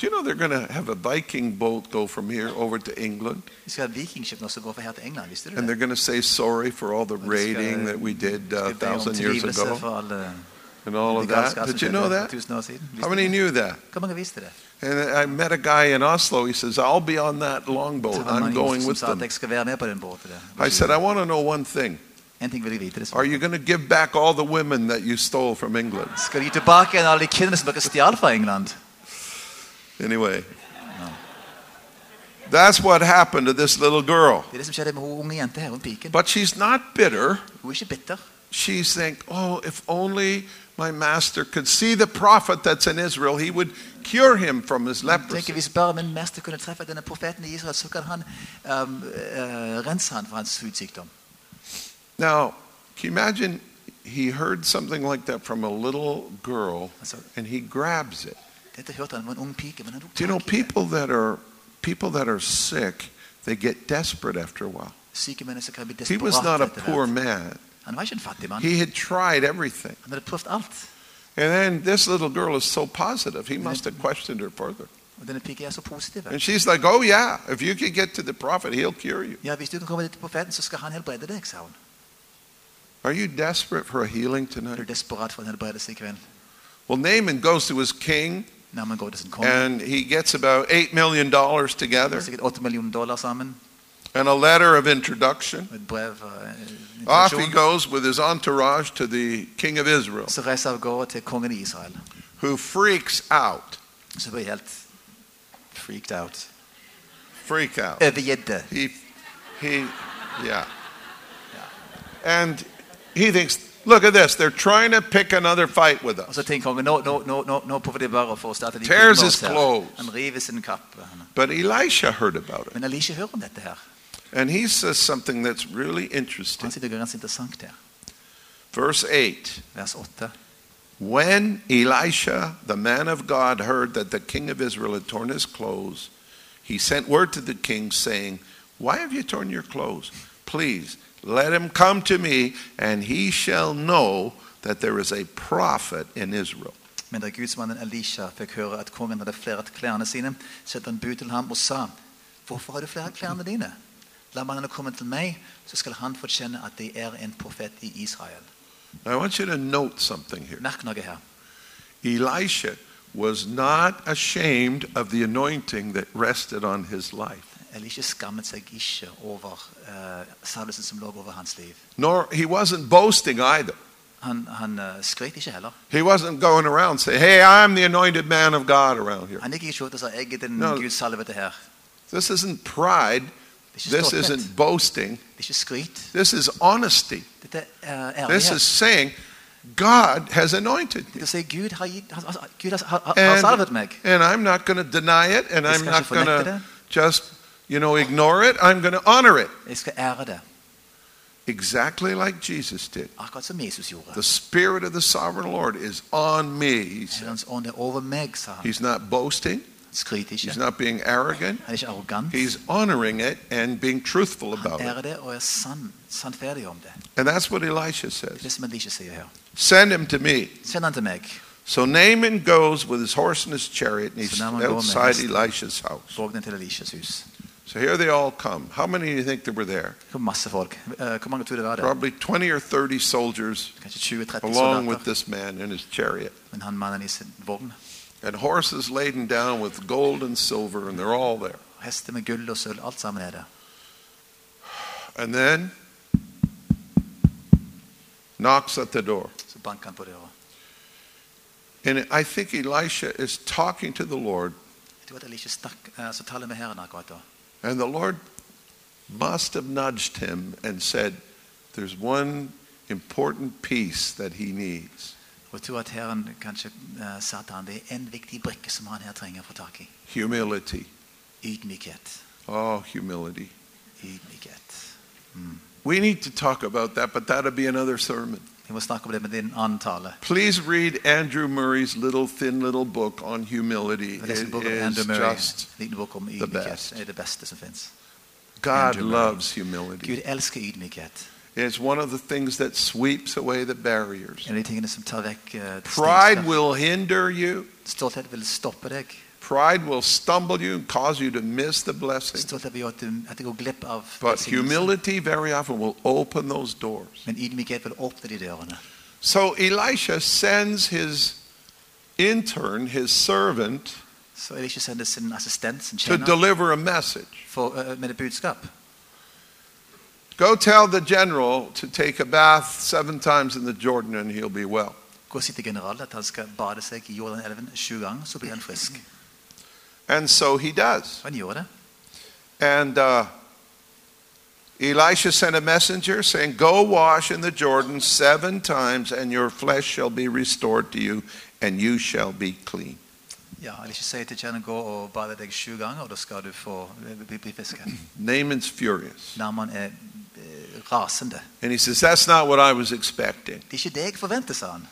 Do you know they're going to have a Viking boat go from here over to England? Vi skal ha et vikingskip nå som går fra her til England. Visste du And they're going to say sorry for all the skal- raiding that we did uh, a thousand years ago and all of that. Did you know that? år siden. How many knew that? Hvor mange visste det? And I met a guy in Oslo. He says, I'll be on that longboat. I'm going with them. jeg skal være med på den båten. der. I said, I want to know one thing. En ting vil jeg vite. Det Are you going to give back all the women that you stole from England? Skal de gi tilbake igjen alle de kvinnene som dere stjal fra England? Anyway, that's what happened to this little girl. Er det som skjedde med hun unge jenta her, hun piken. But she's not bitter. Er. She's think, oh, if only my master could see the prophet that's in Israel, he would cure him from his leprosy. Hvis bare min mester kunne treffe denne profeten i Israel, så kan han um, eh, rense han for hans hudsykdom. Now, can you imagine he heard something like that from a little girl, and he grabs it. Dette hørte han var en ung pike, men han tok Do you know tak i det. people that are people that are sick? They get desperate after a while. Syke mennesker kan bli He was not a poor man. Han var ikke en fattig mann. He had tried everything. Han hadde prøvd alt. And then this little girl is so positive. He must have questioned her further. Og denne piken er. And she's like, "Oh yeah, if you can get to the prophet, he'll cure you." Ja, hvis du kan komme til profeten, så skal han helbrede deg, sa hun. Are you desperate for a healing Er du tonight? desperat for en helbredelse i kveld? Well, Naaman goes to his king, Når man går til sin konge, and he gets about eight million dollars det together er sikkert 8 millioner dollar sammen, and a letter of introduction. og et brev uh, Off he introduksjon. goes with his entourage to the king of Israel, Så reiser han av gårde til kongen i Israel. who freaks out. Så blir jeg helt freaked out. Freak out. He, he, yeah. And he thinks, look at this. They're trying to pick another fight with Og så us. tenker kongen, nå, nå, nå, nå, nå prøver de bare for å starte de Tears his clothes. Han river sin kappe. But Elisha heard about it. Men Elisha hører om dette her. And he says something that's really Han interesting. sier er ganske interessant her. Verse 8 Vers 8. When Elisha, the man of God, heard that the king of Israel had torn his clothes, he sent word to the king, saying, Why have you torn your clothes? Please let him come to me, and he shall know that there is a prophet in Israel. Men da gudsmannen Elisha fikk høre at kongen hadde flæret klærne sine, sendte han bud til ham og sa, Hvorfor har du flæret klærne dine? La mannen komme til meg, så skal han få kjenne at det er en profet i Israel. Now, I want you to note something here. Merk noe her. Elisha was not ashamed of the anointing that rested on his life, Skammet seg ikke over uh, som lå over hans liv. nor he wasn't boasting either. Han, han uh, skrøt ikke heller. He wasn't going around saying, Hey, I'm the anointed man of God around here. Han gikk ikke ut og sa 'jeg er den No. Guds salvete her'. This isn't pride. This isn't boasting. Det ikke skryt. This is honesty. Er This is saying, God has anointed me. And, and I'm not going to deny it, and I'm not going to just, you know, ignore it. I'm going to honor it. Jeg skal ære det. Exactly like Jesus did. Akkurat som Jesus gjorde. The Spirit of the sovereign Lord is on me, he. Herrens ånd er over meg, sa han. He's not boasting, he's not being arrogant, Han er ikke arrogant. he's honoring it and being truthful Han about it. det og er sann, sannferdig om det. And that's what Elisha Det er says. det som Elisha sier her. Send him to me. Send han til meg. So Naaman goes with his horse and his chariot, and he's So Naaman går med outside hesten. Elisha's house. Vågnen til Elishas hus. So here they all come. How many do you think there were there? Masse folk. Eh, Hvor mange tror det var der? Probably 20 or 30 soldiers 20-30 along with this man in his chariot. Men han mannen i sin vogn. And horses laden down with gold and silver, and they're all there. Hester med gull og sølv. Alt sammen er. And then knocks at the door. Så banker han på døra. And I think Elisha is talking to the Lord, Jeg tror at Elisha stakk, så taler med Herren akkurat da. And the Lord must have nudged him and said, There's one important piece that he needs Og jeg tror at Herren kanskje eh, sa det er en viktig brikke som han her trenger å få tak i. humility. Ydmykhet. Oh, humility. Ydmykhet. We need to talk about that, but that'll be another sermon. Vi må snakke om det med din annen. Please read Andrew Murray's little, thin little book on humility. En It is just, the liten bok om best. Er det beste som fins. God loves humility. Gud elsker ydmykhet. It's one of the things that sweeps away the barriers. En av de tingene som tar vekk eh, Pride will hinder you. Stolthet vil stoppe deg. Pride will stumble you and cause you to miss the blessing. Stolthet vil gjøre at du, at du går glipp av But humility very often will open those doors. Men ydmykhet vil åpne de dørene. So Elisha sends his intern, his servant, Så Elisha sender sin assistent, sin to deliver a message. for, eh, eh, med et budskap. Go tell the general to take a bath seven times in the Jordan and he'll be well. Gå og si til generalen at han skal bade seg i Jordanelven sju ganger, så blir han frisk. And so he does. Han gjorde det. And uh, Elisha sent a messenger saying, Go wash in the Jordan seven times, and your flesh shall be restored to you, and you shall be clean. Ja, Elisha sier til tjeneren gå og bade deg sju ganger, og da skal du få bli, bli frisk. Naaman's furious. Naaman er eh, rasende. And he says, That's not what I was expecting. Det er ikke det jeg sa han.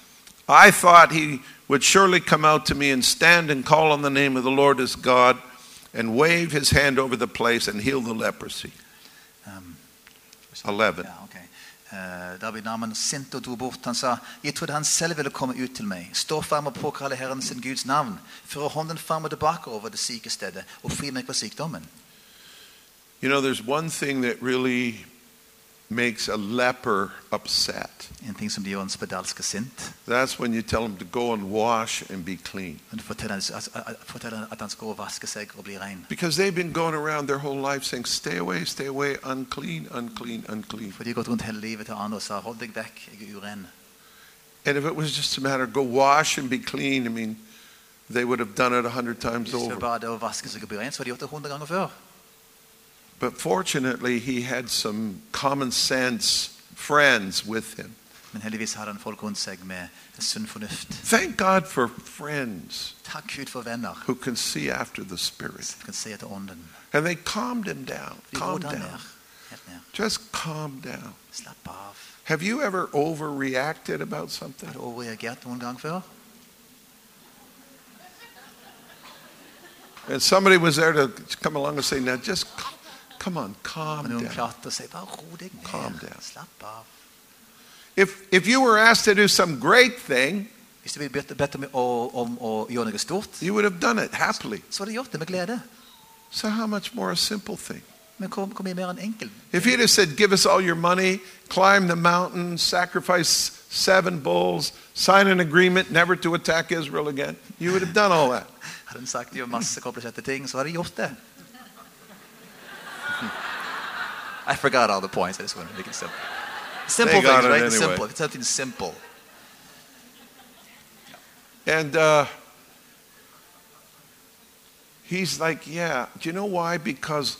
I thought he would surely come out to me and stand and call on the name of the Lord his God and wave his hand over the place and heal the leprosy. Um, 11. Ja, ok. Eh, David Naaman sint og dro bort. Han sa, jeg trodde han selv ville komme ut til meg. Stå frem og påkalle Herren sin Guds navn. Føre hånden frem og tilbake over det syke stedet og fri meg fra sykdommen. You know, there's one thing that really makes a leper upset. En ting som gjør en spedalske sint. That's when you tell him to go and wash and be clean. Men du forteller, at- at- forteller at han skal gå og vaske seg og bli ren. Because they've been going around their whole life saying, Stay away, stay away, unclean, unclean, unclean. For de har gått rundt hele livet til andre og sa, hold deg vekk, jeg er uren. And if it was just a matter of go wash and be clean, I mean, they would have done it a hundred times over. But fortunately, he had some common sense friends with him. Men heldigvis hadde han folk rundt seg med sunn fornuft. Thank God for friends Takk Gud for venner who can see after the Spirit. som kan se etter ånden. And they calmed him down. De Calm han down. ned. Helt ned. Just calm down. Slapp av. Have you ever overreacted about something? Har du overreagert noen gang før? And somebody was there to come along and say, now just c- come on, calm down. klarte å si bare ro deg Calm down. Slapp av. If, if you were asked to do some great thing, Hvis du ville bedt bedt om, å- om å gjøre noe stort, you would have done it happily. så hadde du gjort det med glede. So how much more a simple thing? Men hvor, hvor mye mer enn enkel? If he'd have said, give us all your money, climb the mountain, sacrifice seven bulls, sign an agreement never to attack Israel again, you would have done all that. [laughs] Hadde han sagt gjør masse kompliserte ting, så hadde de gjort det. I forgot all the points. I just wanted to make it simple. Simple They things, right? anyway. Simple. It's something simple. And uh, he's like, yeah. Do you know why? Because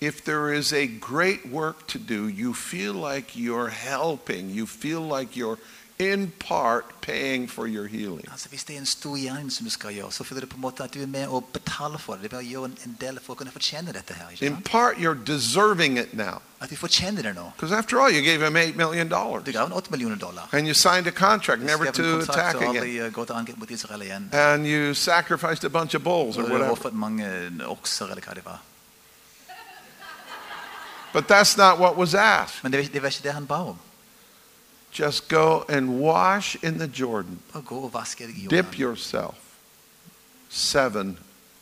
if there is a great work to do, you feel like you're helping. You feel like you're in part paying for your healing. Altså, hvis det er en stor gjerning som du skal gjøre, så føler du på en måte at du er med og betaler for det. Det er bare å gjøre en, en del for å kunne fortjene dette her. Ikke In sant? part, you're deserving it now. At du fortjener det nå. Because after all, you gave him $8 million. Du ga han 8 millioner dollar. And you signed a contract never to attack og again. aldri eh, gå til angrep mot Israel igjen. And you sacrificed a bunch of bulls or Og du har whatever. offret mange okser, eller hva det var. But that's not what was asked. Men det, var- det var ikke det han ba om. Just go and wash in the Jordan. Bare gå og vaske deg i Dip yourself seven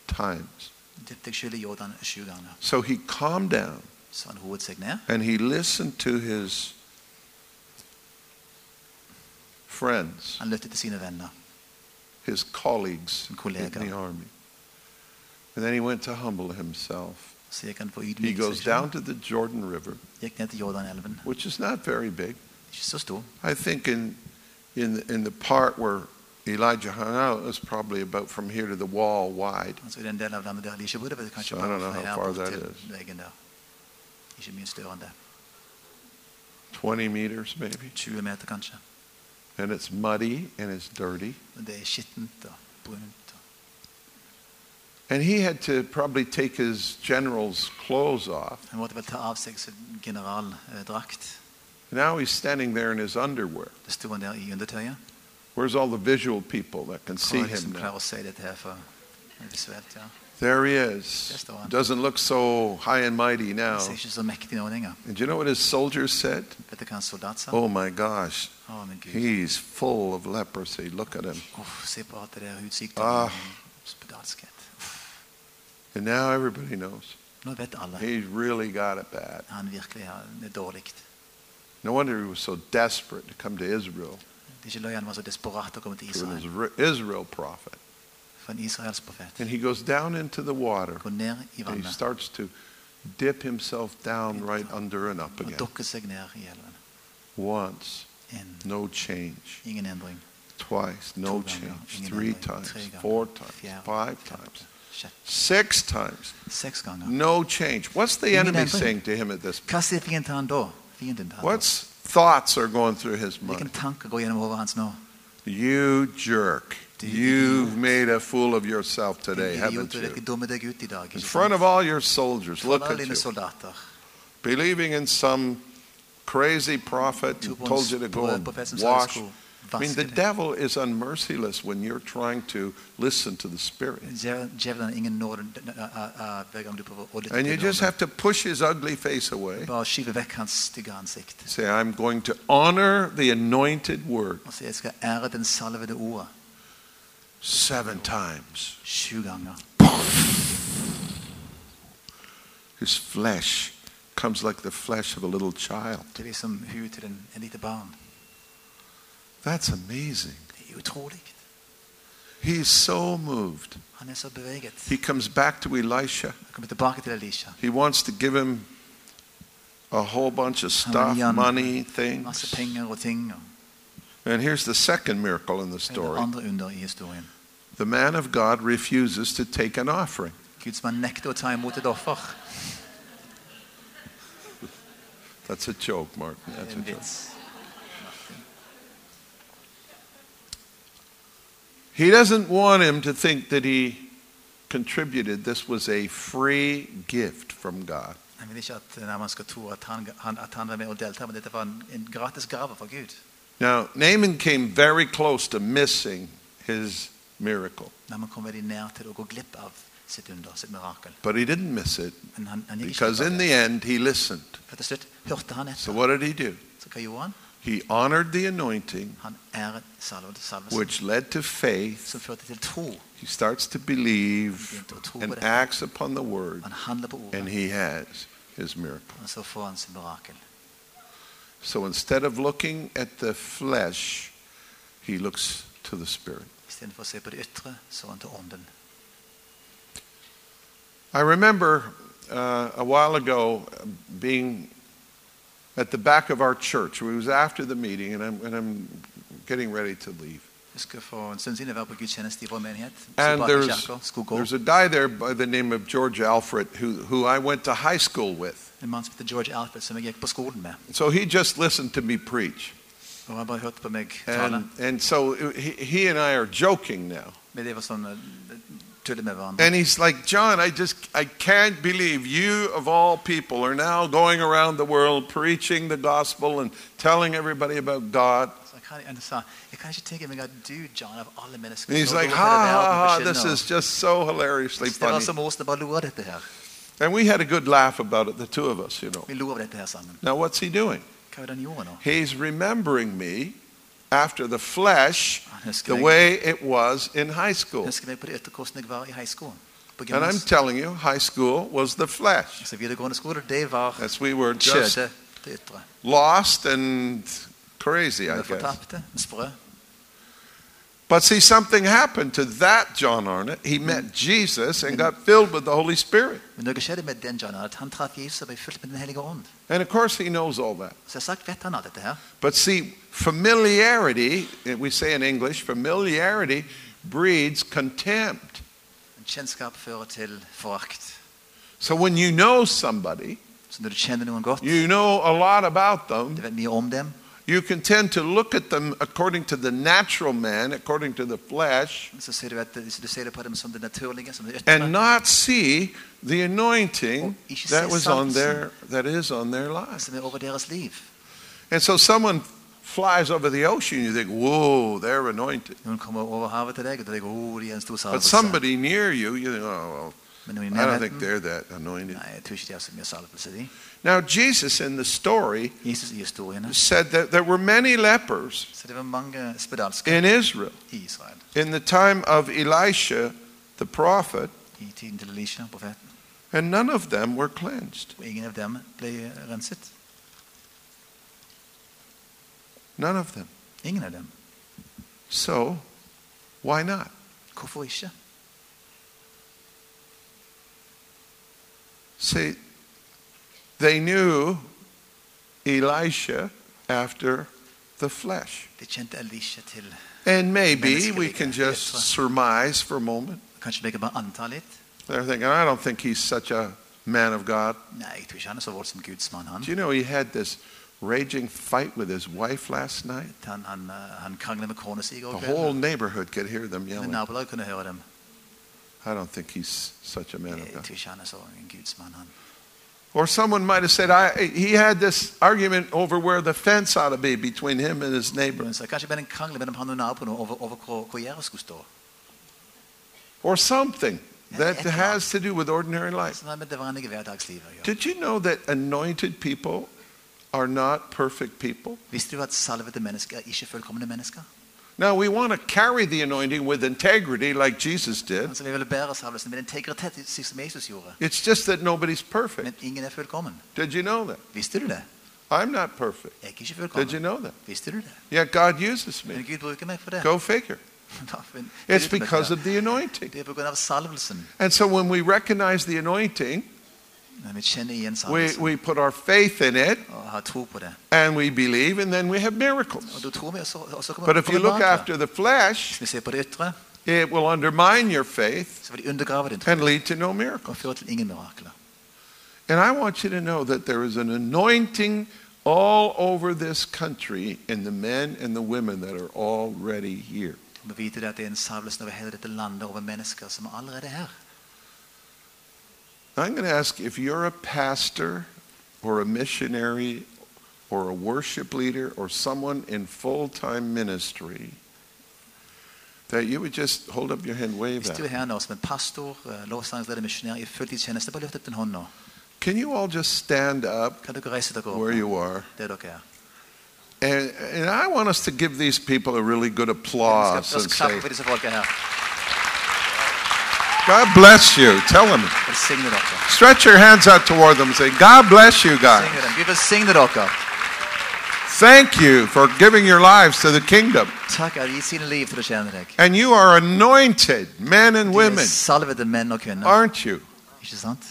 times. Dypp deg selv i Jordan sju ganger. So he calmed down Så han roet seg ned. and he listened to his friends, Han lyttet til sine venner. his colleagues in the army. And then he went to humble himself. Så gikk han for He goes down to the Jordan River, Gikk ned til Jordanelven. which is not very big. Ikke så stor. I think in in in the part where Elijah hung out was probably about from here to the wall wide. I den delen av landet der Elisha bodde, var det kanskje So I bare don't know how far bort that til is. veggen der. Ikke mye større enn det. 20 meters maybe. 20 meter kanskje. And it's muddy and it's dirty. Det er skittent og brunt. And he had to probably take his general's clothes off. Han måtte vel ta av seg sin generaldrakt. Now he's standing there in his underwear. Det sto han der i undertøyet. Where's all the visual people that can see him now? klarer å se dette her for visuelt. ja. There he is. Yes, the one. Doesn't look so high and mighty now. Han ser ikke så mektig nå lenger. And do you know what his soldiers said? Vet du hva en soldat sa? Oh my gosh, Å, min Gud. he's full of leprosy. Look at him. Uff, se på alt det der Ah. And now everybody knows. Nå vet alle. He's really got it bad. No wonder he was so desperate to come to Israel. Det ikke løy han var så desperat å To an Israel. Israel prophet. En Israels profet. And he goes down into the water. Gå ned i And he starts to dip himself down right under and up again. dukke seg ned i elven. Once, no change. Ingen endring. Twice, no change. Three times, four times, five times, six times. No change. What's the enemy saying to him at this point? Fienden til da? Fienden til han da? What's thoughts are going through his mind? tanker går gjennom hodet hans nå? You jerk. You've made a fool of yourself today, haven't you? virker dumme deg ut i dag. In front of all your soldiers, look at you. Believing in some crazy prophet who told you to go and Brødprofet som sa du wash. I mean, the devil is unmerciless when you're trying to listen to the Spirit. Djev- Djevelen har ingen nåde hver gang du prøver å lytte And you just have to push his ugly face away. Bare skyve vekk hans stygge ansikt. Say, I'm going to honor the anointed word Og så jeg skal ære den salvede ordet seven times. His flesh comes like the flesh of a little child. Det blir som huet til en, en lite barn. That's amazing. Det er utrolig. He's so moved. Han så beveget. He comes back to Elisha. Han kommer tilbake til Elisha. He wants to give him a whole bunch of stuff, money, things. penger og ting. And here's the second miracle in the story. andre under i historien. The man of God refuses to take an offering. Guds mann nekter å ta imot et offer. That's a joke, Martin. That's a joke. He doesn't want him to think that he contributed. This was a free gift from God. Han man tro han, han var med men var en, gratis Gud. Now, Naaman came very close to missing his miracle, Når kom veldig nær til å gå glipp av sitt under, sitt mirakel. but he didn't miss it Men han, han gikk ikke because in the end he listened. For til slutt hørte han So, what did he do? Så hva gjorde han? He honored the anointing, Han æret salvet, salvelsen, which led to faith. som førte til tro. He starts to believe Begynte å tro and acts upon the word, Han på ordet, and he has his miracle. så får han sin mirakel. So instead of looking at the flesh, he looks to the spirit. Istedenfor å se på det ytre, så han til ånden. I remember uh, a while ago being at the back of our church. It was after the meeting, and I'm, and I'm getting ready to leave. Jeg husker for en stund siden jeg var på gudstjeneste i vår menighet. Så And there's, kirka, skulle gå. there's a guy there by the name of George Alfred who, who I went to high school with. En mann som heter George Alfred, som jeg gikk på skolen med. So he just listened to me preach. Og han bare hørte på meg tale. And, and so he, he and I are joking now. Men det var sånn tulle med hverandre. And he's like, John, I just, I can't believe you of all people are now going around the world preaching the gospel and telling everybody about God. Så jeg kan, han sa, jeg kan ikke tenke meg at du, John, av alle mennesker And he's like, ha, ha, ha, this is just so hilariously funny. så morsomt å bare lo av dette her. And we had a good laugh about it, the two of us, you know. Vi lo av dette her sammen. Now, what's he doing? Hva det han gjorde nå? He's remembering me after the flesh the way it was in high school. husker meg på det ytre hvordan jeg var i high school. På And I'm telling you, high school was the flesh. Så videregående skole, det var As we were just kjødet, det ytre. lost and crazy, I guess. But see, something happened to that John Arnott. He met hmm. Jesus and hmm. got filled with the Holy Spirit. Men noe skjedde med den John, at han traff Jesus og ble fylt med den hellige ånd. Of course, he knows all that. Så jeg har sagt, vet han alt dette her? But see, familiarity, we say in English, familiarity breeds contempt. Kjennskap fører til forakt. So when you know somebody, Så når du kjenner noen godt, you know a lot about them, du vet mye om dem, you can tend to look at them according to the natural man, according to the flesh, så ser du at du ser på dem som det naturlige, som det and not see the anointing that was on their that is on their lives. som er over deres liv. And so someone flies over the ocean, you think, whoa, they're anointed. Noen kommer over havet til deg, og du tenker, de en stor But somebody near you, you think, oh, i well, I don't think they're that anointed. nei, jeg tror ikke de har så mye salvelse, de. Now, Jesus in the story said that there were many lepers så det var mange spedalske in Israel. In the time of Elisha, the prophet, I tiden til Elisha, profeten. and none of them were cleansed. Og ingen av dem ble renset. None of them. Ingen av dem. So, why not? Hvorfor ikke? See, they knew Elisha after the flesh. De kjente Elisha til. And maybe we can just surmise for a moment. Kanskje vi kan bare anta litt? They're thinking, I don't think he's such a man of God. Nei, jeg tror ikke han er så voldsom gudsmann, han. Do you know he had this raging fight with his wife last night? Han, han, eh, han kranglet med kona The whole neighborhood could hear them yelling. Nabolaget kunne høre dem. I don't think he's such a man of Jeg God. tror ikke han så en gudsmann, han. Or someone might have said, I, he had this argument over where the fence ought to be between him and his neighbor. Så kanskje det ble en krangel mellom han og naboen over, over hvor, hvor gjerdet skulle stå. Or something that has to do with ordinary life. Som har med det vanlige hverdagslivet å gjøre. Did you know that anointed people are not perfect people? Visste du at salvede mennesker er ikke fullkomne mennesker? Now, we want to carry the anointing with integrity like Jesus did. Altså, vi vil bære salvelsen med integritet, som Jesus gjorde. It's just that nobody's perfect. Men ingen er fullkommen. Did you know that? Visste du det? I'm not perfect. Jeg er ikke Did you know that? Visste du det? Yet God uses Men me. Gud bruker meg for det. Go figure. [laughs] It's because of the anointing. Det er på grunn av salvelsen. And so when we recognize the anointing, Når vi kjenner igjen we, we put our faith in it og har tro på det. and we believe, and then we have miracles. da tror vi, og så, og så kommer But if you look after the flesh, Hvis vi ser på det ytre, it will undermine your faith så vil de undergrave din tro and lead to no miracles. føre til ingen mirakler. And I want you to know that there is an anointing all over this country in the men and the women that are already here. Du må vite det at det er en salvelse over hele dette landet, over mennesker som allerede er her. I'm going to ask if you're a pastor or a missionary or a worship leader or someone in full time ministry, that you would just hold up your hand, wave Hvis du er her nå som en pastor, eh, lovsangsleder, misjonær i fulltidstjeneste, bare løft opp din hånd nå. Can you all just stand up Kan dere reise dere where you are? er? And, and I want us to give these people a really good applause and say, for disse folka her. God bless you. Tell them. Velsigne dere. Stretch your hands out toward them and say, God bless you guys. Velsigne dem. Vi velsigner dere. Thank you for giving your lives to the kingdom. Takk at de gir liv til å. And you are anointed men and women, salvede menn og aren't you? Sant?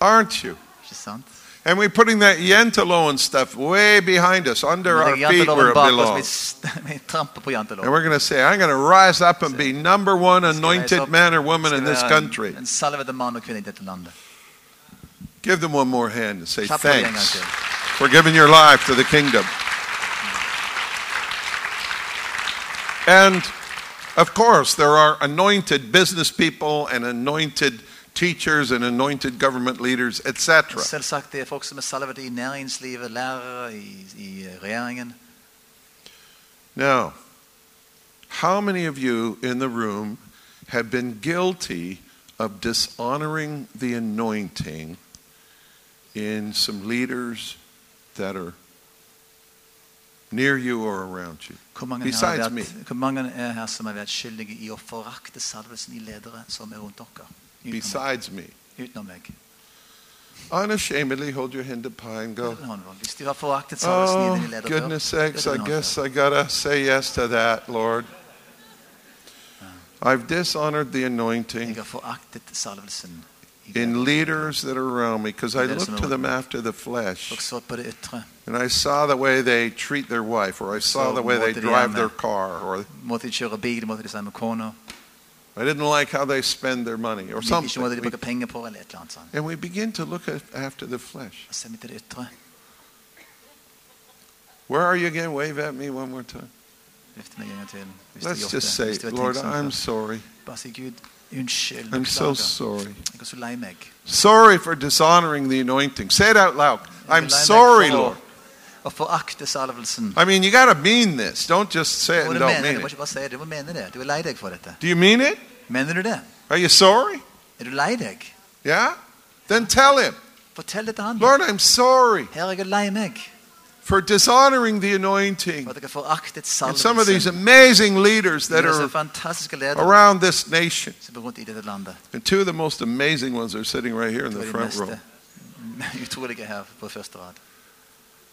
Aren't you? Ikke sant? And we're putting that and stuff way behind us, under our feet where janteloven it belongs. vi, vi tramper på And we're going to say, I'm going to rise up and be number one anointed man or woman in this country. En, en salvede mann og kvinne i dette landet. Give them one more hand and say Klapp for dem en gang thanks for giving your life to the kingdom. And of course, there are anointed business people and anointed teachers and anointed government leaders, etc. Selvsagt det er folk som er salvet i næringslivet, lærere i, i regjeringen. Now, how many of you in the room have been guilty of dishonoring the anointing in some leaders that are near you or around you? Hvor mange, her Besides me. hvor mange er her som har vært skyldige i å forakte salvelsen i ledere som er rundt dere? Besides me. utenom meg. Unashamedly hold your hand up high and go, Løft en hånd, Hvis du har foraktet salvelsen i Oh, goodness sakes, I løft en hånd guess. I gotta say yes to that, Lord. I've dishonored the anointing Jeg har foraktet salvelsen i in leaders that are around me because I Leaders look er to them after the flesh Og så på det ytre. and I saw the way they treat their wife or I saw the way they drive their car or I didn't like how they spend their money or Ikke måtte de something. bruke penger på, eller et eller annet sånt. And we begin to look at, after the flesh. Så ser vi til det ytre. Where are you again? Wave at me one more time. Løft meg en gang til. Hvis du har Let's just say, Hvis du har Lord, I'm sorry. Bare si Gud, unnskyld, I'm so sorry. Jeg så lei meg. Sorry for dishonoring the anointing. Say it out loud. I'm sorry, Lord. I mean, you got to mean this. Don't just say it Du må and don't mene det. mean Du må it. ikke bare si det. Du må mene det. Du er lei deg for dette. Do you mean it? Mener du det? Are you sorry? Er du lei deg? Yeah? Then tell him, Fortell det til han. Lord, I'm sorry Her er jeg lei meg for dishonoring the anointing for at jeg har foraktet and some of these salvelsen. amazing leaders that Disse are fantastiske ledere around this nation. som er rundt i dette landet. And two of the most amazing ones are sitting right here in Det the er de front row. meste [laughs] utrolige her på første rad.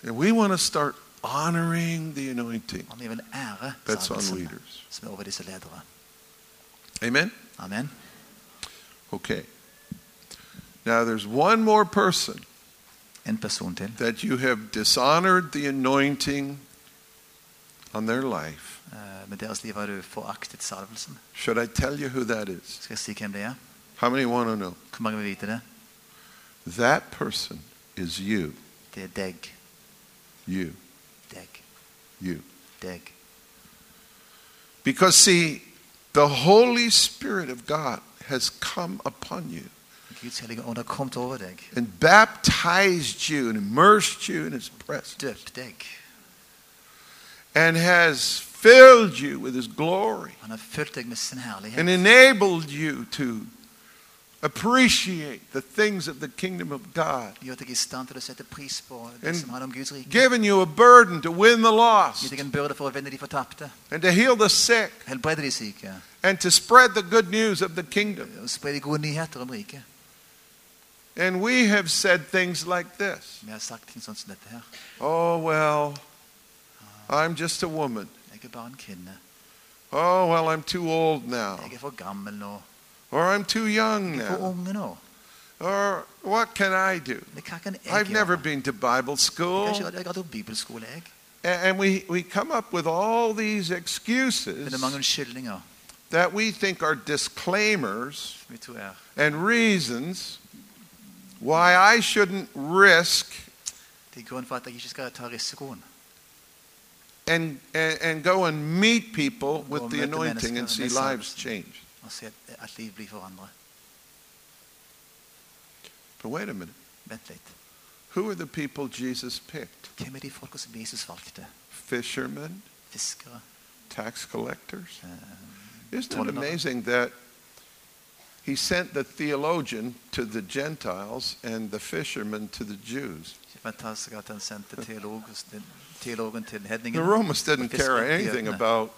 And we want to start honoring the anointing Og vi vil ære that's on leaders. er over disse ledere. Amen? Amen. Okay. Now, there's one more person En person til. that you have dishonored the anointing on their life. Eh, Med deres liv har du foraktet salvelsen. Should I tell you who that is? Skal jeg si hvem det er? How many want to know? Hvor mange vil vite det? That person is you. Det er deg. You. Deg. You. Deg. Because, see, the Holy Spirit of God has come upon you. Guds ånd har kommet over deg, and baptized you and immersed you in his presence døpt deg. and has filled you with his glory Han har fylt deg med sin herlighet. and enabled you to appreciate the things of the kingdom of God, Gjør deg i stand til å sette pris på det And som handler om Guds rike. given you a burden to win the lost deg en byrde for å vinne de fortapte. and to heal the sick Helbrede de syke. and to spread the good news of the kingdom. Og spre de gode nyheter om riket. And we have said things like this Vi har sagt ting sånn som dette her. Oh, well, I'm just a woman. Jeg er bare en kvinne. Oh, well, I'm too old now. Jeg er for gammel nå. Or I'm too young now. Or what can I do? Men hva kan jeg I've never been to Bible school. har ikke jeg har gått bibelskole, jeg. A- And we, we come up with all these excuses det mange unnskyldninger that we think are disclaimers er and reasons why I shouldn't risk til grunn for at jeg ikke skal ta risikoen. and, and, and go and meet people with the anointing and see lives change. Og se at, liv blir forandret. But wait a minute. Vent litt. Who are the people Jesus picked? Hvem er de folka som Jesus valgte? Fishermen? Fiskere? Tax collectors? Eh, Isn't it amazing that he sent the theologian to the Gentiles and the fishermen to the Jews? Ikke fantastisk at han sendte teolog, teologen til The. Romans didn't care anything about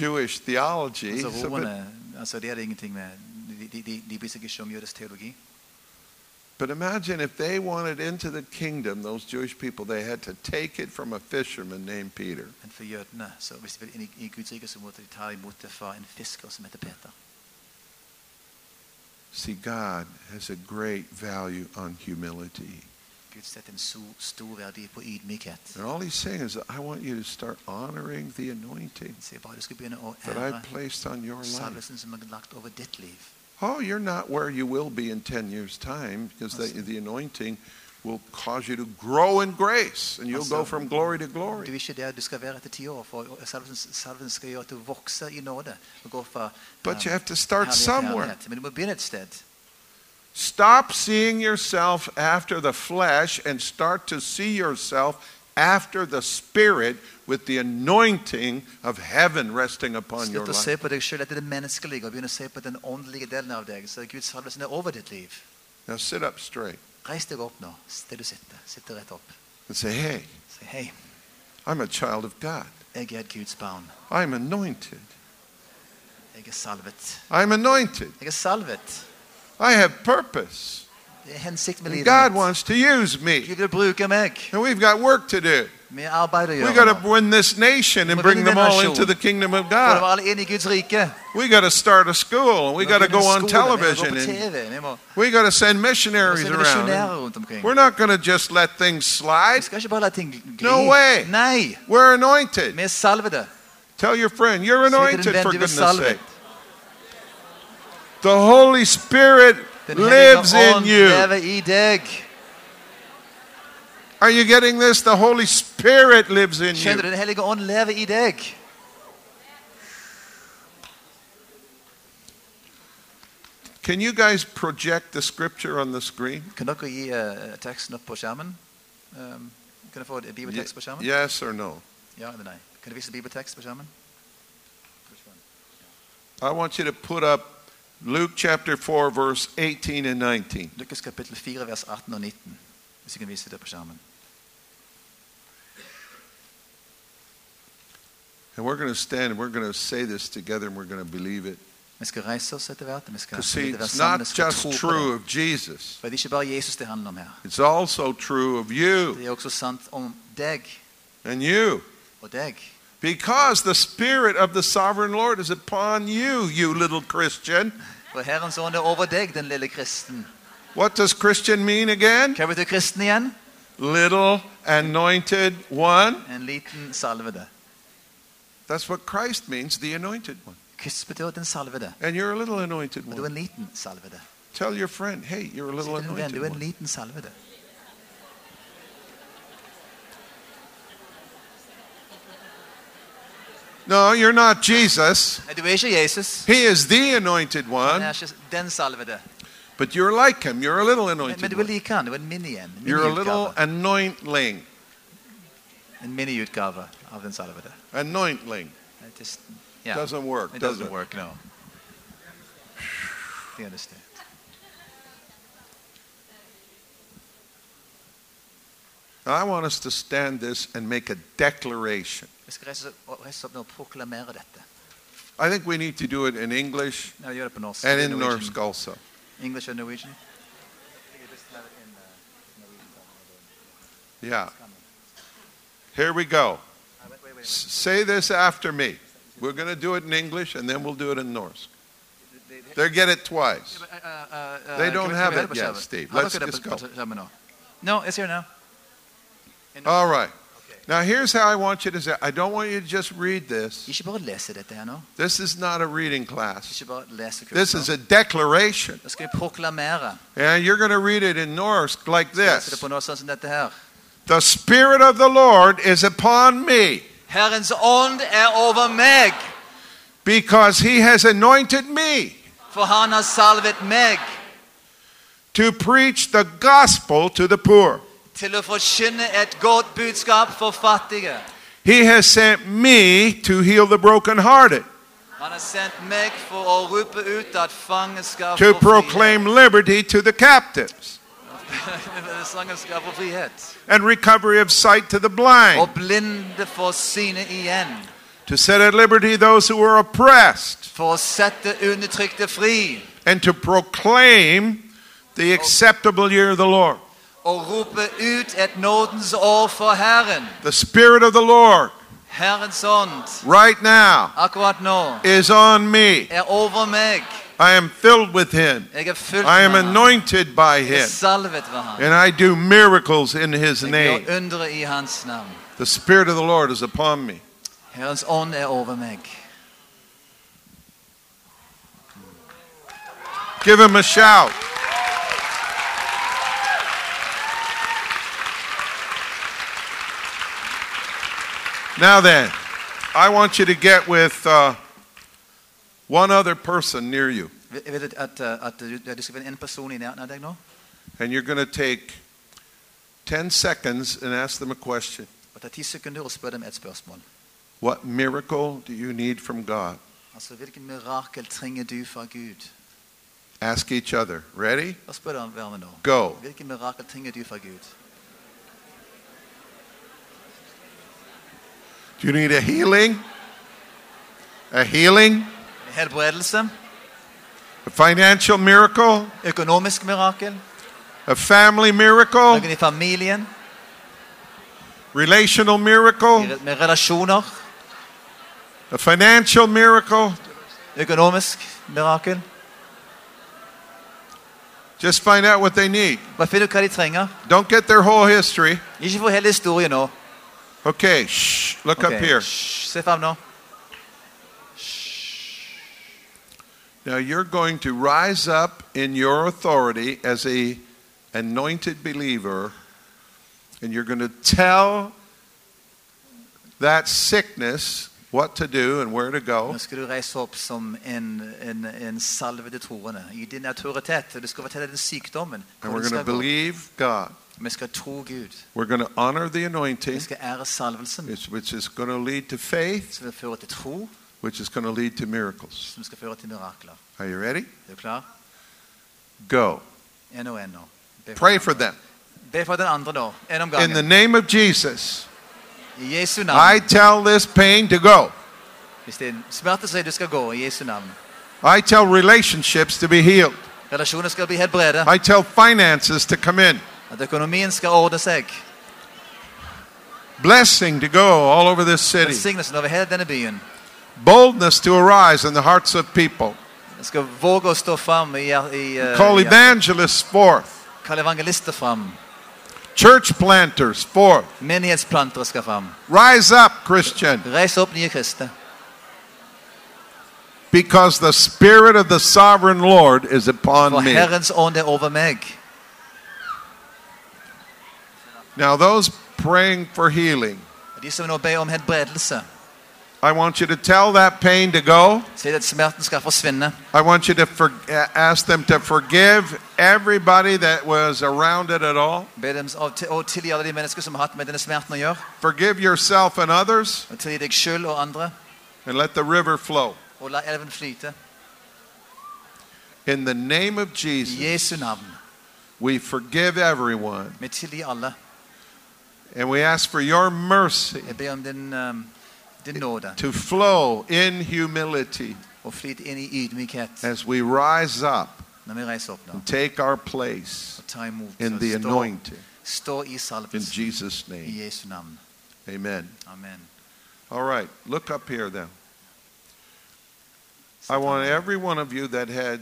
Jewish theology. Altså, but, romerne, altså, de hadde ingenting med eh, De, de, de, de ikke om jødisk teologi. but imagine if they wanted into the kingdom, those Jewish people, they had to take it from a fisherman named Peter. Men for jødene, så hvis de ville inn i, i Guds rike, så måtte de ta imot det fra en fisker som heter Peter. See, God has a great value on humility. Gud setter en so, stor verdi på ydmykhet. And all he's saying is, I want you to start honoring the anointing Han sier du skal begynne å that I've placed on your life. salvelsen som lagt over ditt liv. Oh, you're not where you will be in 10 years' time because the, the anointing will cause you to grow in grace and you'll go from glory to Du glory. ikke du skal være etter ti år, for salvelsen, salvelsen skal gjøre at du vokser i nåde. og går fra But um, you have to start somewhere. herlighet. Men du må begynne et sted. Stop seeing yourself after the flesh and start to see yourself after the Spirit with the anointing of heaven resting upon your Slutt å se life. på deg selv etter det menneskelige og begynne å se på den åndelige delen av deg. Så Guds salvelsen er over ditt liv. Now sit up straight Reis deg opp nå, der du sitter. Rett opp. and say, Hey, say, hey, I'm a child of God. jeg er Guds barn. I'm anointed. Jeg er salvet. I'm anointed. Jeg er salvet. I have purpose. Det er hensikt med And livet God mitt. wants to use me. Gud vil bruke meg. And we've got work to do. Vi har arbeid å We gjøre. got to win this nation and bring them all into the kingdom of God. alle inn i Guds rike. We got to start a school we Vi got to må go begynne on Vi television må gå på and TV. Vi må we got to send vi må missionaries sende around. misjonærer rundt omkring. We're not going to just let things Vi slide. skal ikke bare la ting gli. No way. Nei, We're anointed. vi er salvede. Tell your friend, you're Si til din anointed venn, for du er goodness salvet. The Holy Spirit lives in you. lever i deg. Are you getting this? The Holy Spirit lives in you. Den hellige ånd lever i deg. Can you guys project the scripture on the screen? Kan dere gi eh, teksten opp på skjermen? Um, kan jeg få bibeltekst på skjermen? Yes or no? Ja eller nei? Kan du vise bibeltekst på skjermen? I want you to put up Luke chapter 4, verse 18 and 19. Lukas kapittel 4, vers 18 og 19. Hvis jeg kan vise det på skjermen. And we're going to stand and we're going to say this together and we're going to believe it. Vi skal reise oss etter hvert. Vi skal, see, it's not just true of Jesus, For det er ikke bare Jesus det handler om her. it's also true of you Det er også sant om deg and you. og deg. Because the Spirit of the sovereign Lord is upon you, you little Christian. For Herrens ånd er over deg, den lille kristen. What does Christian mean again? Hva betyr kristen igjen? Little anointed one. En liten salvede. That's what Christ means, the anointed one. Kyss betyr den salvede. And you're a little anointed du er one. en liten salvede. Tell your friend, hey, you're a little anointed du er en one. liten salvede. No, you're not Jesus. Du ikke Jesus. He is the anointed one. den. But you're like him. You're a little Men, men anointed. du one. like han. Du en mini en. You're a little anointling. En mini-utgave av den salvede. Anointling. It just, yeah. Doesn't work, It does doesn't it? work, no. Do you understand? I want us to stand this and make a declaration. Vi skal reise, reise opp nå og proklamere dette. I think we need to do it in English Ja, vi gjør det på norsk. and er in Norwegian. Norsk also. English and Norwegian. Yeah. Here we go. S- say this after me. We're going to do it in English and then we'll do it in Norse. They get it twice. Eh, eh, eh, they don't have it yet, Steve. Let's just go. No, it's here now. All right. Now, here's how I want you to say I don't want you to just read this. Ikke bare lese dette her nå. This is not a reading class, Ikke bare lese this is a declaration. Da skal vi proklamere. And you're going to read it in Norse like Lese det this på noe sånn som dette her. The Spirit of the Lord is upon me Herrens ånd er over meg, because he has anointed me for han har salvet meg to preach the gospel to the poor. Til å forkynne et godt budskap for fattige. He has sent me to heal the brokenhearted, Han har sendt meg for å rope ut at skal to få proclaim liberty to the captives, [laughs] frihet. Skal få frihet. and recovery of sight to the blind, Og blinde får syne igjen. to set at liberty those who are oppressed, For å sette undertrykte fri. and to proclaim the acceptable year of the Lord. Og rope ut et nådens år for Herren. The Spirit of the Lord, right now, akkurat nå, is on me. er over meg. I am filled with Him. Er I am anointed by er Him. salvet ved ham. And I do miracles in His name. gjør undre i hans navn. The Spirit of the Lord is upon me. Herrens ånd er over meg. Give Him a shout. Now then, I want you to get with uh, one other person near you, vet at, at du, du skal en person i nærheten av and you're going to take 10 seconds and ask them a question. Og ta ti sekunder og spør dem et spørsmål. What miracle do you need from God? Altså, Hvilken mirakel trenger du fra Gud? Ask each other. Ready? Hva spør du hverandre? Go. Hvilken mirakel trenger du fra Gud? Do you need a healing? A healing? Helbredelse? A financial miracle? Økonomisk mirakel? A family miracle? Noen i familien? Relational miracle? Med relasjoner? A financial miracle? Økonomisk mirakel? Just find out what they need. Bare finn ut hva de trenger. Don't get their whole history. Ikke få hele historien nå. Okay, shh, look Ok, up here. hysj, Se frem nå. Now you're going to rise up in your authority as a anointed believer and you're going to tell that sickness what to do and where to go. Nå skal du reise opp som en, en, en salvede troende. I din autoritet. Du skal fortelle den sykdommen. And we're going to believe God. Vi skal tro Gud. We're going to honor the Vi anointing, skal ære salvelsen, which, which is going to lead to faith, som vil føre til tro, which is going to lead to miracles. som skal føre til mirakler. Are you ready? Er du klar? Go. En og en nå. Be Pray for them. Be for den andre nå. En om In the gangen. name of Jesus, I Jesu I navn. tell this pain to go. Hvis det er en smerte, så er du skal gå. I Jesu navn. I tell relationships to be healed. Relasjoner skal bli helbredet. I tell finances to come in. At økonomien skal ordne seg. Blessing to go all over this city. Velsignelsen over hele denne byen. Boldness to arise in the hearts of people. Skal våge å stå fram i, i, uh, Call evangelists forth. Kall evangelister fram. Church planters forth. Menighetsplantere skal fram. Rise up, Christian, Reis opp, nye kristne. because the Spirit of the sovereign Lord is upon For me. Herrens ånd er over meg. Now, those praying for healing, De som nå ber om helbredelse, I want you to tell that pain to go. Si at smerten skal forsvinne. I want you to for, ask them to forgive everybody that was around it at all. Be dem å til- å tilgi alle de mennesker som har hatt med denne smerten å gjøre. Forgive yourself and others, Og tilgi deg sjøl og andre. and let the river flow. Og la elven flyte. In the name of I Jesus, Jesu navn. we forgive everyone, Vi tilgir alle. And we ask for your mercy Jeg ber om din, um, din nåde. to flow in humility Og flyte inn i ydmykhet as we rise up når vi reiser opp nå. and take our place Og ta imot. in og the stå, anointing. stå i In salvelsen. Jesus' I name, Jesu navn. amen. Amen. All right, look up here then. I want every one of you that had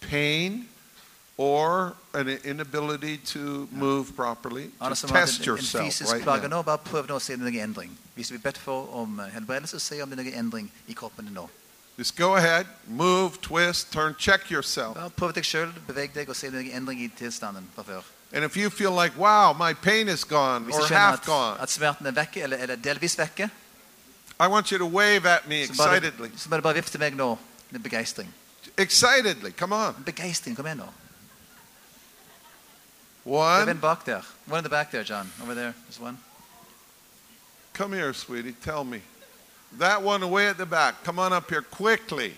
pain or an inability to move properly to test hatt en, en yourself fysisk right plage now. nå, bare prøv nå å se om det er noen endring. Hvis vi bedt for om eh, helbredelse, se om det er noen endring i kroppen nå. Just go ahead, move, twist, turn, check yourself. Bare prøv deg sjøl, beveg deg og se om det er noen endring i tilstanden fra før. And if you feel like, wow, my pain is gone or half gone, at smerten er vekke, eller, eller delvis vekke, I want you to wave at me så bare, excitedly. så bare, bare meg nå med begeistring. Excitedly, come on. Begeistring, kom igjen nå. Det One, en bak der. One in the back there, John. Over there. There's one. come here, sweetie, tell me. That one away at the back, come on up here quickly.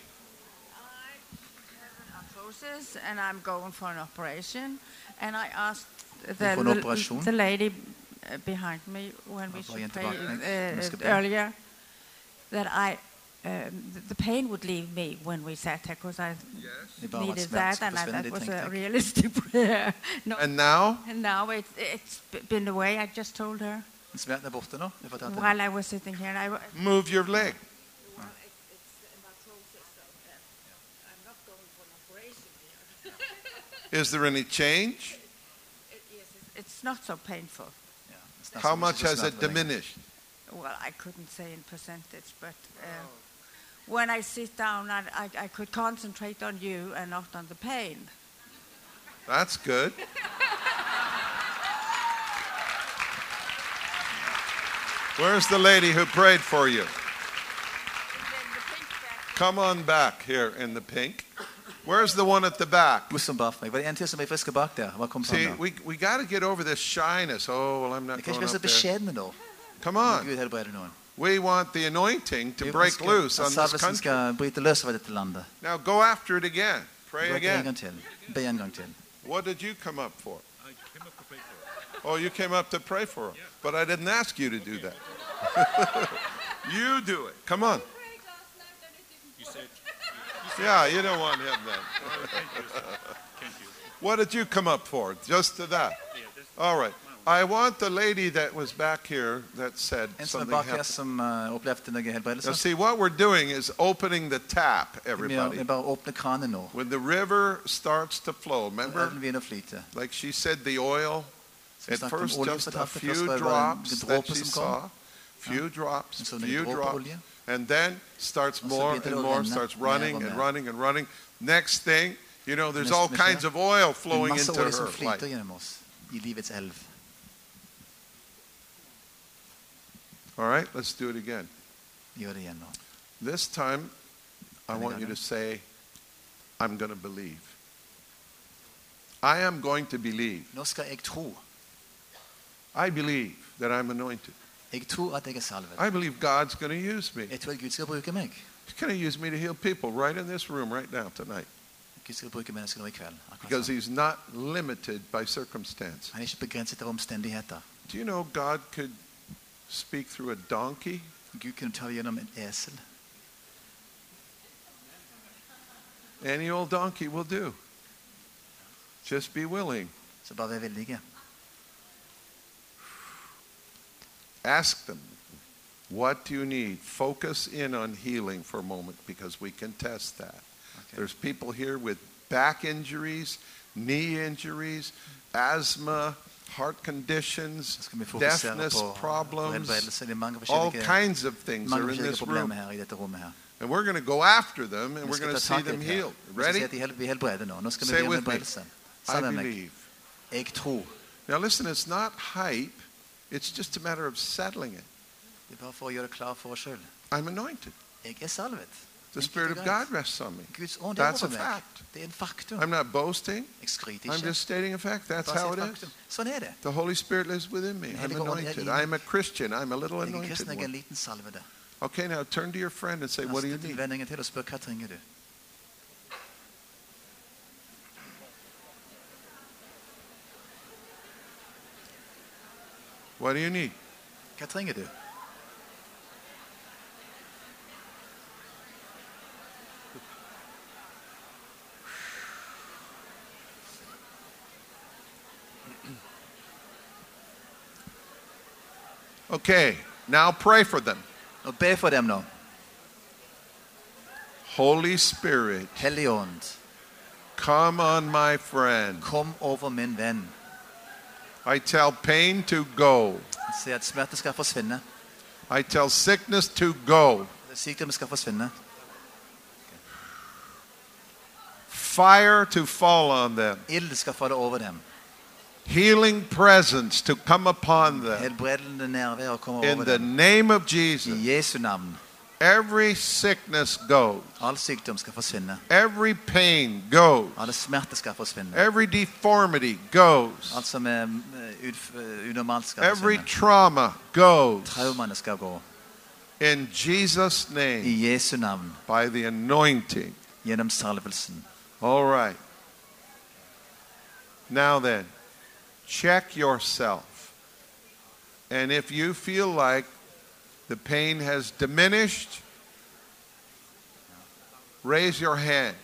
I have an arthrosis and I'm going for an operation. And I asked the, the, the lady uh, behind me when we Ja, should jente pray bak meg. uh, Hun skal be. earlier that I um, the- the pain would leave me when we sat there because I Det bare at needed that and I, that was a realistic [laughs] prayer. No, And now, and now it, it's b- been away. I just told her Smerten er borte nå. Jeg fortalte henne. while I was sitting here. I, wa- move your leg. well, it, it's an arthrosis, so uh, I'm not going for an operation here. Is there any change? It, yes, it's- it's not so painful. Ja, det er How snart much ikke has it diminished? Well, I couldn't say in percentage, but uh, when I sit down, I, I, I could concentrate on you and not on the pain. That's good. Where's the lady who prayed for you? Come on back here in the pink. Where's the one at the back? Hun som bar for meg. Var det en til som var frisk bak der? Hva kom See, we, we got to get over this shyness. Oh, well, I'm not Vi kan going ikke være så up there. Come on. Gud helbreder noen. We want the anointing to break loose on this salvelsen country. skal bryte løs over dette landet. Now go after it again. Pray Be en again. gang til. Be en gang til. What did you come up for? Oh, you came up to pray for her. But I didn't ask you to do that. [laughs] you do it. Come on. Yeah, you don't want him then. what did you come up for? Just to that? All right. I want the lady that was back here that said En som er something bak her happened. som uh, opplevde noe Now, helbredelse. see, what we're doing is opening the tap, Vi everybody. vi bare åpner kranen nå. When the river starts to flow, remember, Elven begynner å flyte. like she said, the oil, vi at snakket om first olje, just a fortalte. Først few var det bare en drops that dråpe she som kom. saw, few drops, few drops, olje. and then starts Og så more begynte det and å more, renne starts mer running and mer. running and running. Next thing, you know, there's Neste all kinds of oil flowing masse into olje som her flyter life. gjennom oss i livets elv. All right, let's do it again. Gjør det igjen nå. This time, I want you to say, I'm going to believe. I am going to believe. Nå skal jeg tro. I believe that I'm anointed. Jeg tror at jeg er salvet. I believe God's going to use me. Jeg tror at Gud skal bruke meg. He's going to use me to heal people right in this room right now tonight Gud skal bruke mennesker nå i kveld. because he's not limited by circumstance. Han er ikke begrenset av omstendigheter. Do you know God could speak through a donkey? Gud kunne tale gjennom en esel. Any old donkey will do. Just be willing. Så bare vær villige. Ask them, what do you need? Focus in on healing for a moment because we can test that. Ok. There's people here with back injuries, knee injuries, asthma, heart conditions, skal vi fokusere deafness på problems, helbredelse. Det er mange all kinds of things are in this room. problemer her i dette rommet her. And we're going to go after them and we're going to see them healed. Vi skal si Ready? at de hel- vi helbreder nå. Nå skal vi Say with me. I Sammen med meg. believe. Now listen, it's not hype. It's just a matter of settling it. Er bare for å gjøre det klar for oss sjøl. I'm anointed. The Spirit of. God rests on me. Er That's a fact. Er. I'm not boasting. I'm just stating a fact. That's how it is. Er. The Holy Spirit lives within me. I'm anointed. I'm a Christian. I'm a little anointed kristen, jeg en one. Okay, now turn to your friend and say, What do you need? tilvenningen til og spør hva trenger du. What do you need? Hva trenger du? Okay, now pray for them. Og be for dem nå. Holy Spirit, Hellige Ånd, come on my friend. kom over min venn. I tell pain to go. Si at smerte skal forsvinne. I tell sickness to go. Sykdommen skal forsvinne. Fire to fall on them. Ild skal falle over dem. Healing presence to come upon them. Helbredende nærvær kommer In the name of Jesus, I Jesu navn. every sickness goes. All sykdom skal forsvinne. Every pain goes. Alle smerte skal forsvinne. Every deformity goes. Som er eh, eh, Every trauma goes. Traumene skal gå. In Jesus' name, I Jesu navn. by the anointing. Salvelsen. All right. Now then, check yourself. And if you feel like the pain has diminished, raise your hand.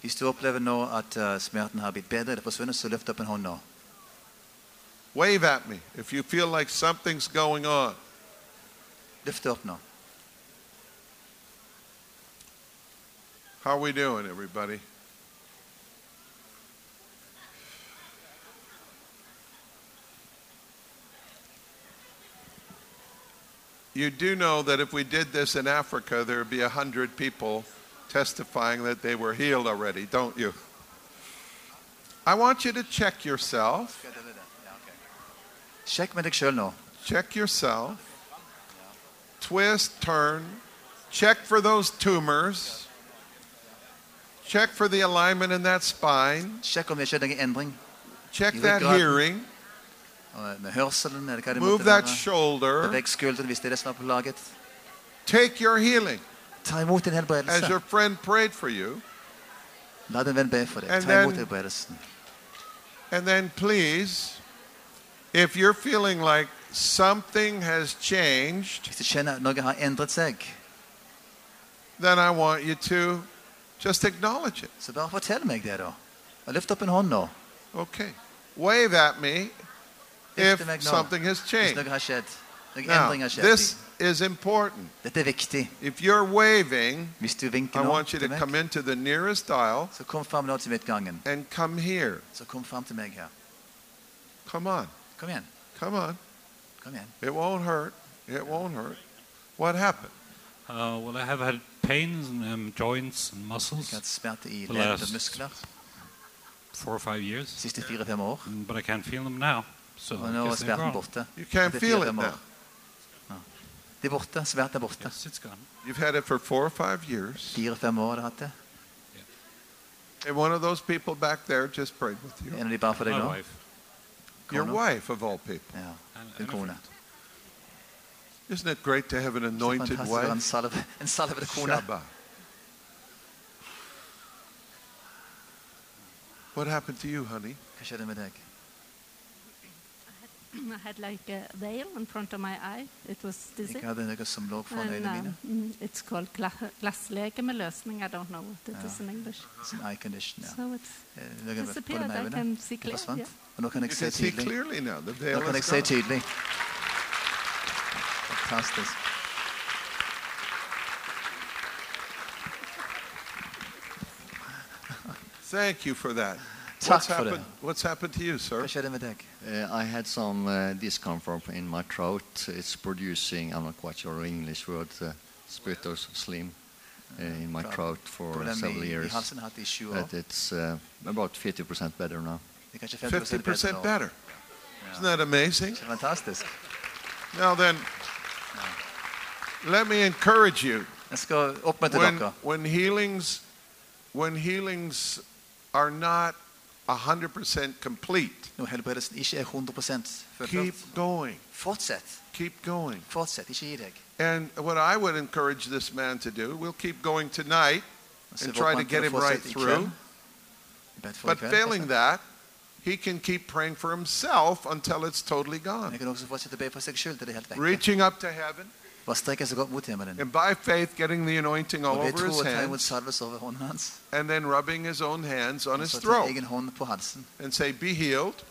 Hvis du opplever nå at eh, smerten har blitt bedre, det forsvinner, så løft opp en hånd nå. Wave at me if you feel like something's going on. Løft det opp nå. How are we doing, everybody? You do know that if we did this in Africa, there would be a hundred people testifying that they were healed already, don't you? I want you to check yourself. Sjekk med deg sjøl nå. Check yourself. Twist, turn. Check for those tumors. Check for the alignment in that spine. Sjekk om det skjer noen endring Check that hearing. Med hørselen. eller hva det Move måtte that være. shoulder. Beveg skulderen hvis det er det som er på. Take your healing Ta imot din as helbredelse. your friend prayed for you. La din venn be for deg. And Ta imot then- helbredelsen. And then please, if you're feeling like something has changed, Hvis du kjenner at noe har endret seg, then I want you to just acknowledge it. så bare fortell meg det, da. Og Løft opp en hånd nå. Okay. Wave at me if something has changed. noe har skjedd. Noen Now, endring har skjedd. this is important. Dette er viktig. If you're waving, Hvis du I want you to come into the nearest aisle så kom fram nå til midtgangen. and come here. Så kom fram til meg her. Come on. Kom igjen. Come on. Kom igjen. It won't hurt. It won't hurt. What happened? Uh, well, I have had pains in um, joints and muscles har hatt smerte i The last- four or five years, siste fire-fem år. mm, but I can't feel them now. So Og nå er guess smerten borte. You can't Etter feel it now. De er borte. Smerten er borte. Yes, it's gone. You've had it for four or five years. Fire-fem år har du hatt det. And one of those people back there just prayed with you. En av de bare for deg My nå. wife. Your Kona. wife, of all people. Ja, And, din and kone. Isn't it great to have an anointed fantastisk å ha en wife? salve, en salvede kone. Shabbat. What happened to you, honey? Hva skjedde med deg? I had like a veil in front of my eye. It was dizzy. Jeg hadde noe som lå foran And, øynene um, mine. mm, it's called gla- glasslegemeløsning. I don't know what it is Ja. in English. Som eye condition, ja. So it's Noe på disappeared. I can see Det clear. forsvant. Yeah. Og nå kan You jeg se can see tydelig. clearly now. The Nå veil kan jeg is se tydelig. Fantastisk. Thank you for that. Takk What's for det. happened, what's happened to you, sir? Hva skjedde med deg? Uh, I had some uh, discomfort in my throat. It's producing, I'm not quite sure English word, uh, spirit or slim uh, in my throat for several i, i years. halsen har jeg hatt i sju år. But it's uh, about 50% better now. Det er kanskje 50 50% better. Isn't that amazing? Det er. Now then, Let me encourage you. Jeg skal oppmuntre When, dere. when healings when healings are not 100% complete, Når helbredelsen ikke er 100 keep fullført, going. fortsett. Keep going. Fortsett, ikke gi deg. And what I would encourage this man to do, we'll keep going tonight and try to get him right through. kveld. Vi bedt for i But failing that, he can keep praying for himself until it's totally gone. Jeg kan også fortsette å be for seg selv til det er. Reaching up to heaven Bare strekke seg opp mot himmelen. and by faith getting the anointing all over his og ta imot hands salvelse over hånden hans. and then rubbing his own hands on his throat egen hånd på halsen. and say, Be healed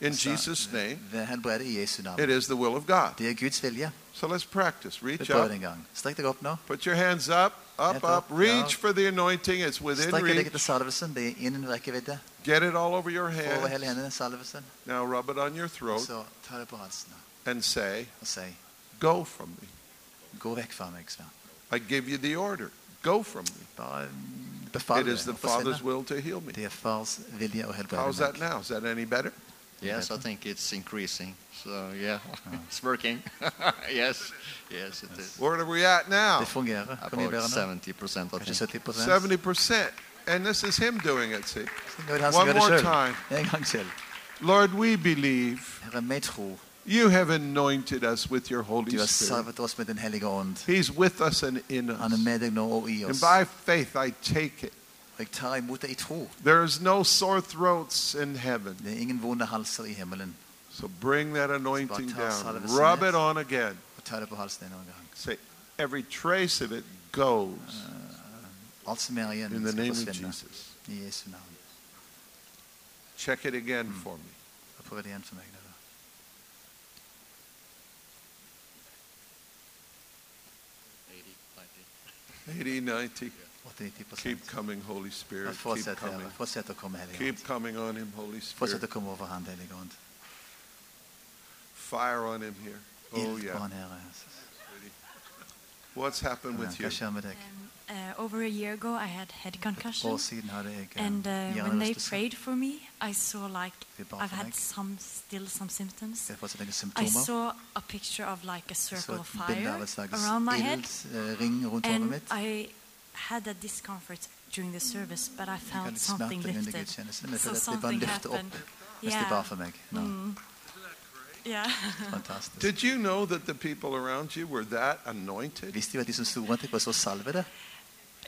in Jesus' name. Ved helbredet i Jesu navn. It is the will of God. Det er Guds vilje. So let's practice. Reach up. det en gang. Strekk deg opp nå. Put your hands up, up, up. Reach for the anointing. It's within reach. etter salvelsen. Det er. Get it all over your hands. Now rub it on your throat så ta det på halsen and say, Go from me. Gå vekk fra meg, Sven. I give you the order. Go from me. It is the. Father's will to heal me. Det er fars vilje å helbrede How's that now? Is that any better? Yes, I think it's increasing. So yeah, [laughs] it's working. [laughs] yes, yes, it is. Where are we at now? Det fungerer. About seventy percent, I think. 70 70%. And this is Him doing it, see? Nå det han som One more time. En gang til. Lord, we believe Herre, vi tror you have anointed us with your du Holy har salvet oss med ånd. He's with us and in Han er us. med deg nå og i And by faith, I take it. Jeg tar imot det i tro. There is no sore throats in heaven. Det er ingen vonde halser i himmelen. So bring that anointing down. Rub it on again. Ta det på halsen en gang. Say, every trace of it goes Alt som er igjen, in the name of. Jesus. I Jesu navn. Check it again for me. Prøv det igjen for meg. Nå, da. 80-90 Keep coming, Holy Spirit. Keep coming. Herre. Fortsett å komme, Keep coming on him, Holy Fortsett Spirit. å komme over Han, Hellige Ånd. Fire on him here. Oh, Ild på yeah. Herre. Jesus. What's happened with you? Hva skjer med deg? Um, uh, over a year ago, I had head concussion, år siden hadde jeg and uh, when they prayed for me, I saw like I've had some still some symptoms. Jeg har fortsatt noen I saw a picture of like a circle of fire av et slags around my head, ildring eh, rundt hodet and. I had a discomfort during the service, but I Jeg felt hadde something smerter lifted. Men jeg So følte at det bare something løftet opp happened. mens de ba Yeah, for meg. Mm. Yeah. [laughs] fantastisk. Did you know that the people around you were that anointed? Visste du at de som sto rundt deg, var så salvede?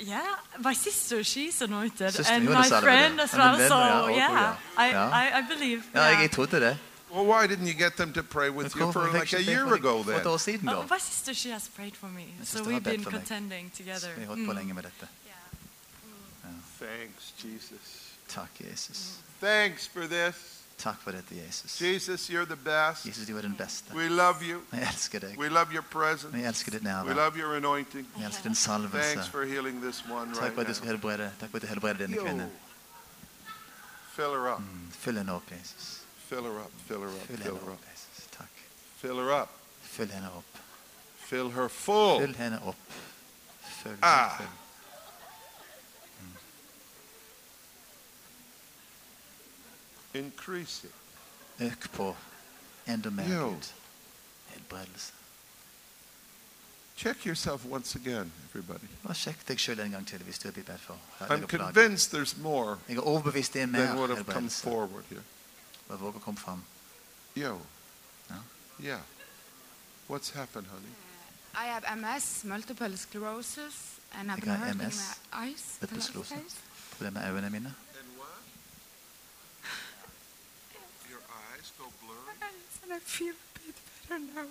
Yeah, my sister, she's anointed, Sister, and my friend as well. So yeah, oh, yeah, yeah. I, I, I believe. Ja, yeah. jeg trodde det. Well, why didn't you get them to pray with you for like a year ago for et then? år siden, Oh, da? my sister, she has prayed for me. So we've been contending together. Så vi har holdt på Mm. lenge med dette. Thanks, Jesus. Takk, Jesus. Thanks for this. Takk for dette, Jesus. Jesus, you're the best. Jesus, du er den beste. We love you. Vi elsker deg. We love your presence. Vi elsker ditt We love your anointing. Vi elsker din Thanks for healing this one Takk right for at du skal now. helbrede, takk for at du helbreder denne Yo. kvinnen. Fill her up. Mm, Fyll henne opp, Jesus. Fill her up. Fill her up. Fyll Fill henne her up. Jesus. Takk. Fill her up. Fyll henne opp. Fill her full. Fyll henne opp. Fyll, Ah. fyll. Increase it. Øk på enda mer, Jo. Gud. Helbredelse. Check yourself once again, everybody. Bare sjekk deg sjøl en gang til hvis du er blitt bedt for. I'm convinced there's more Jeg er overbevist det er mer than would have come helbredelse. forward here. Bare våg å komme fram. Yo. Yeah. Yeah. What's happened, honey? I have MS, multiple sclerosis, and I've Jeg been har hurting MS, my eyes. the multiple last sclerosis. days. Problemet med øynene mine. And what? Your eyes go blurry? Eyes, And I feel a bit better now.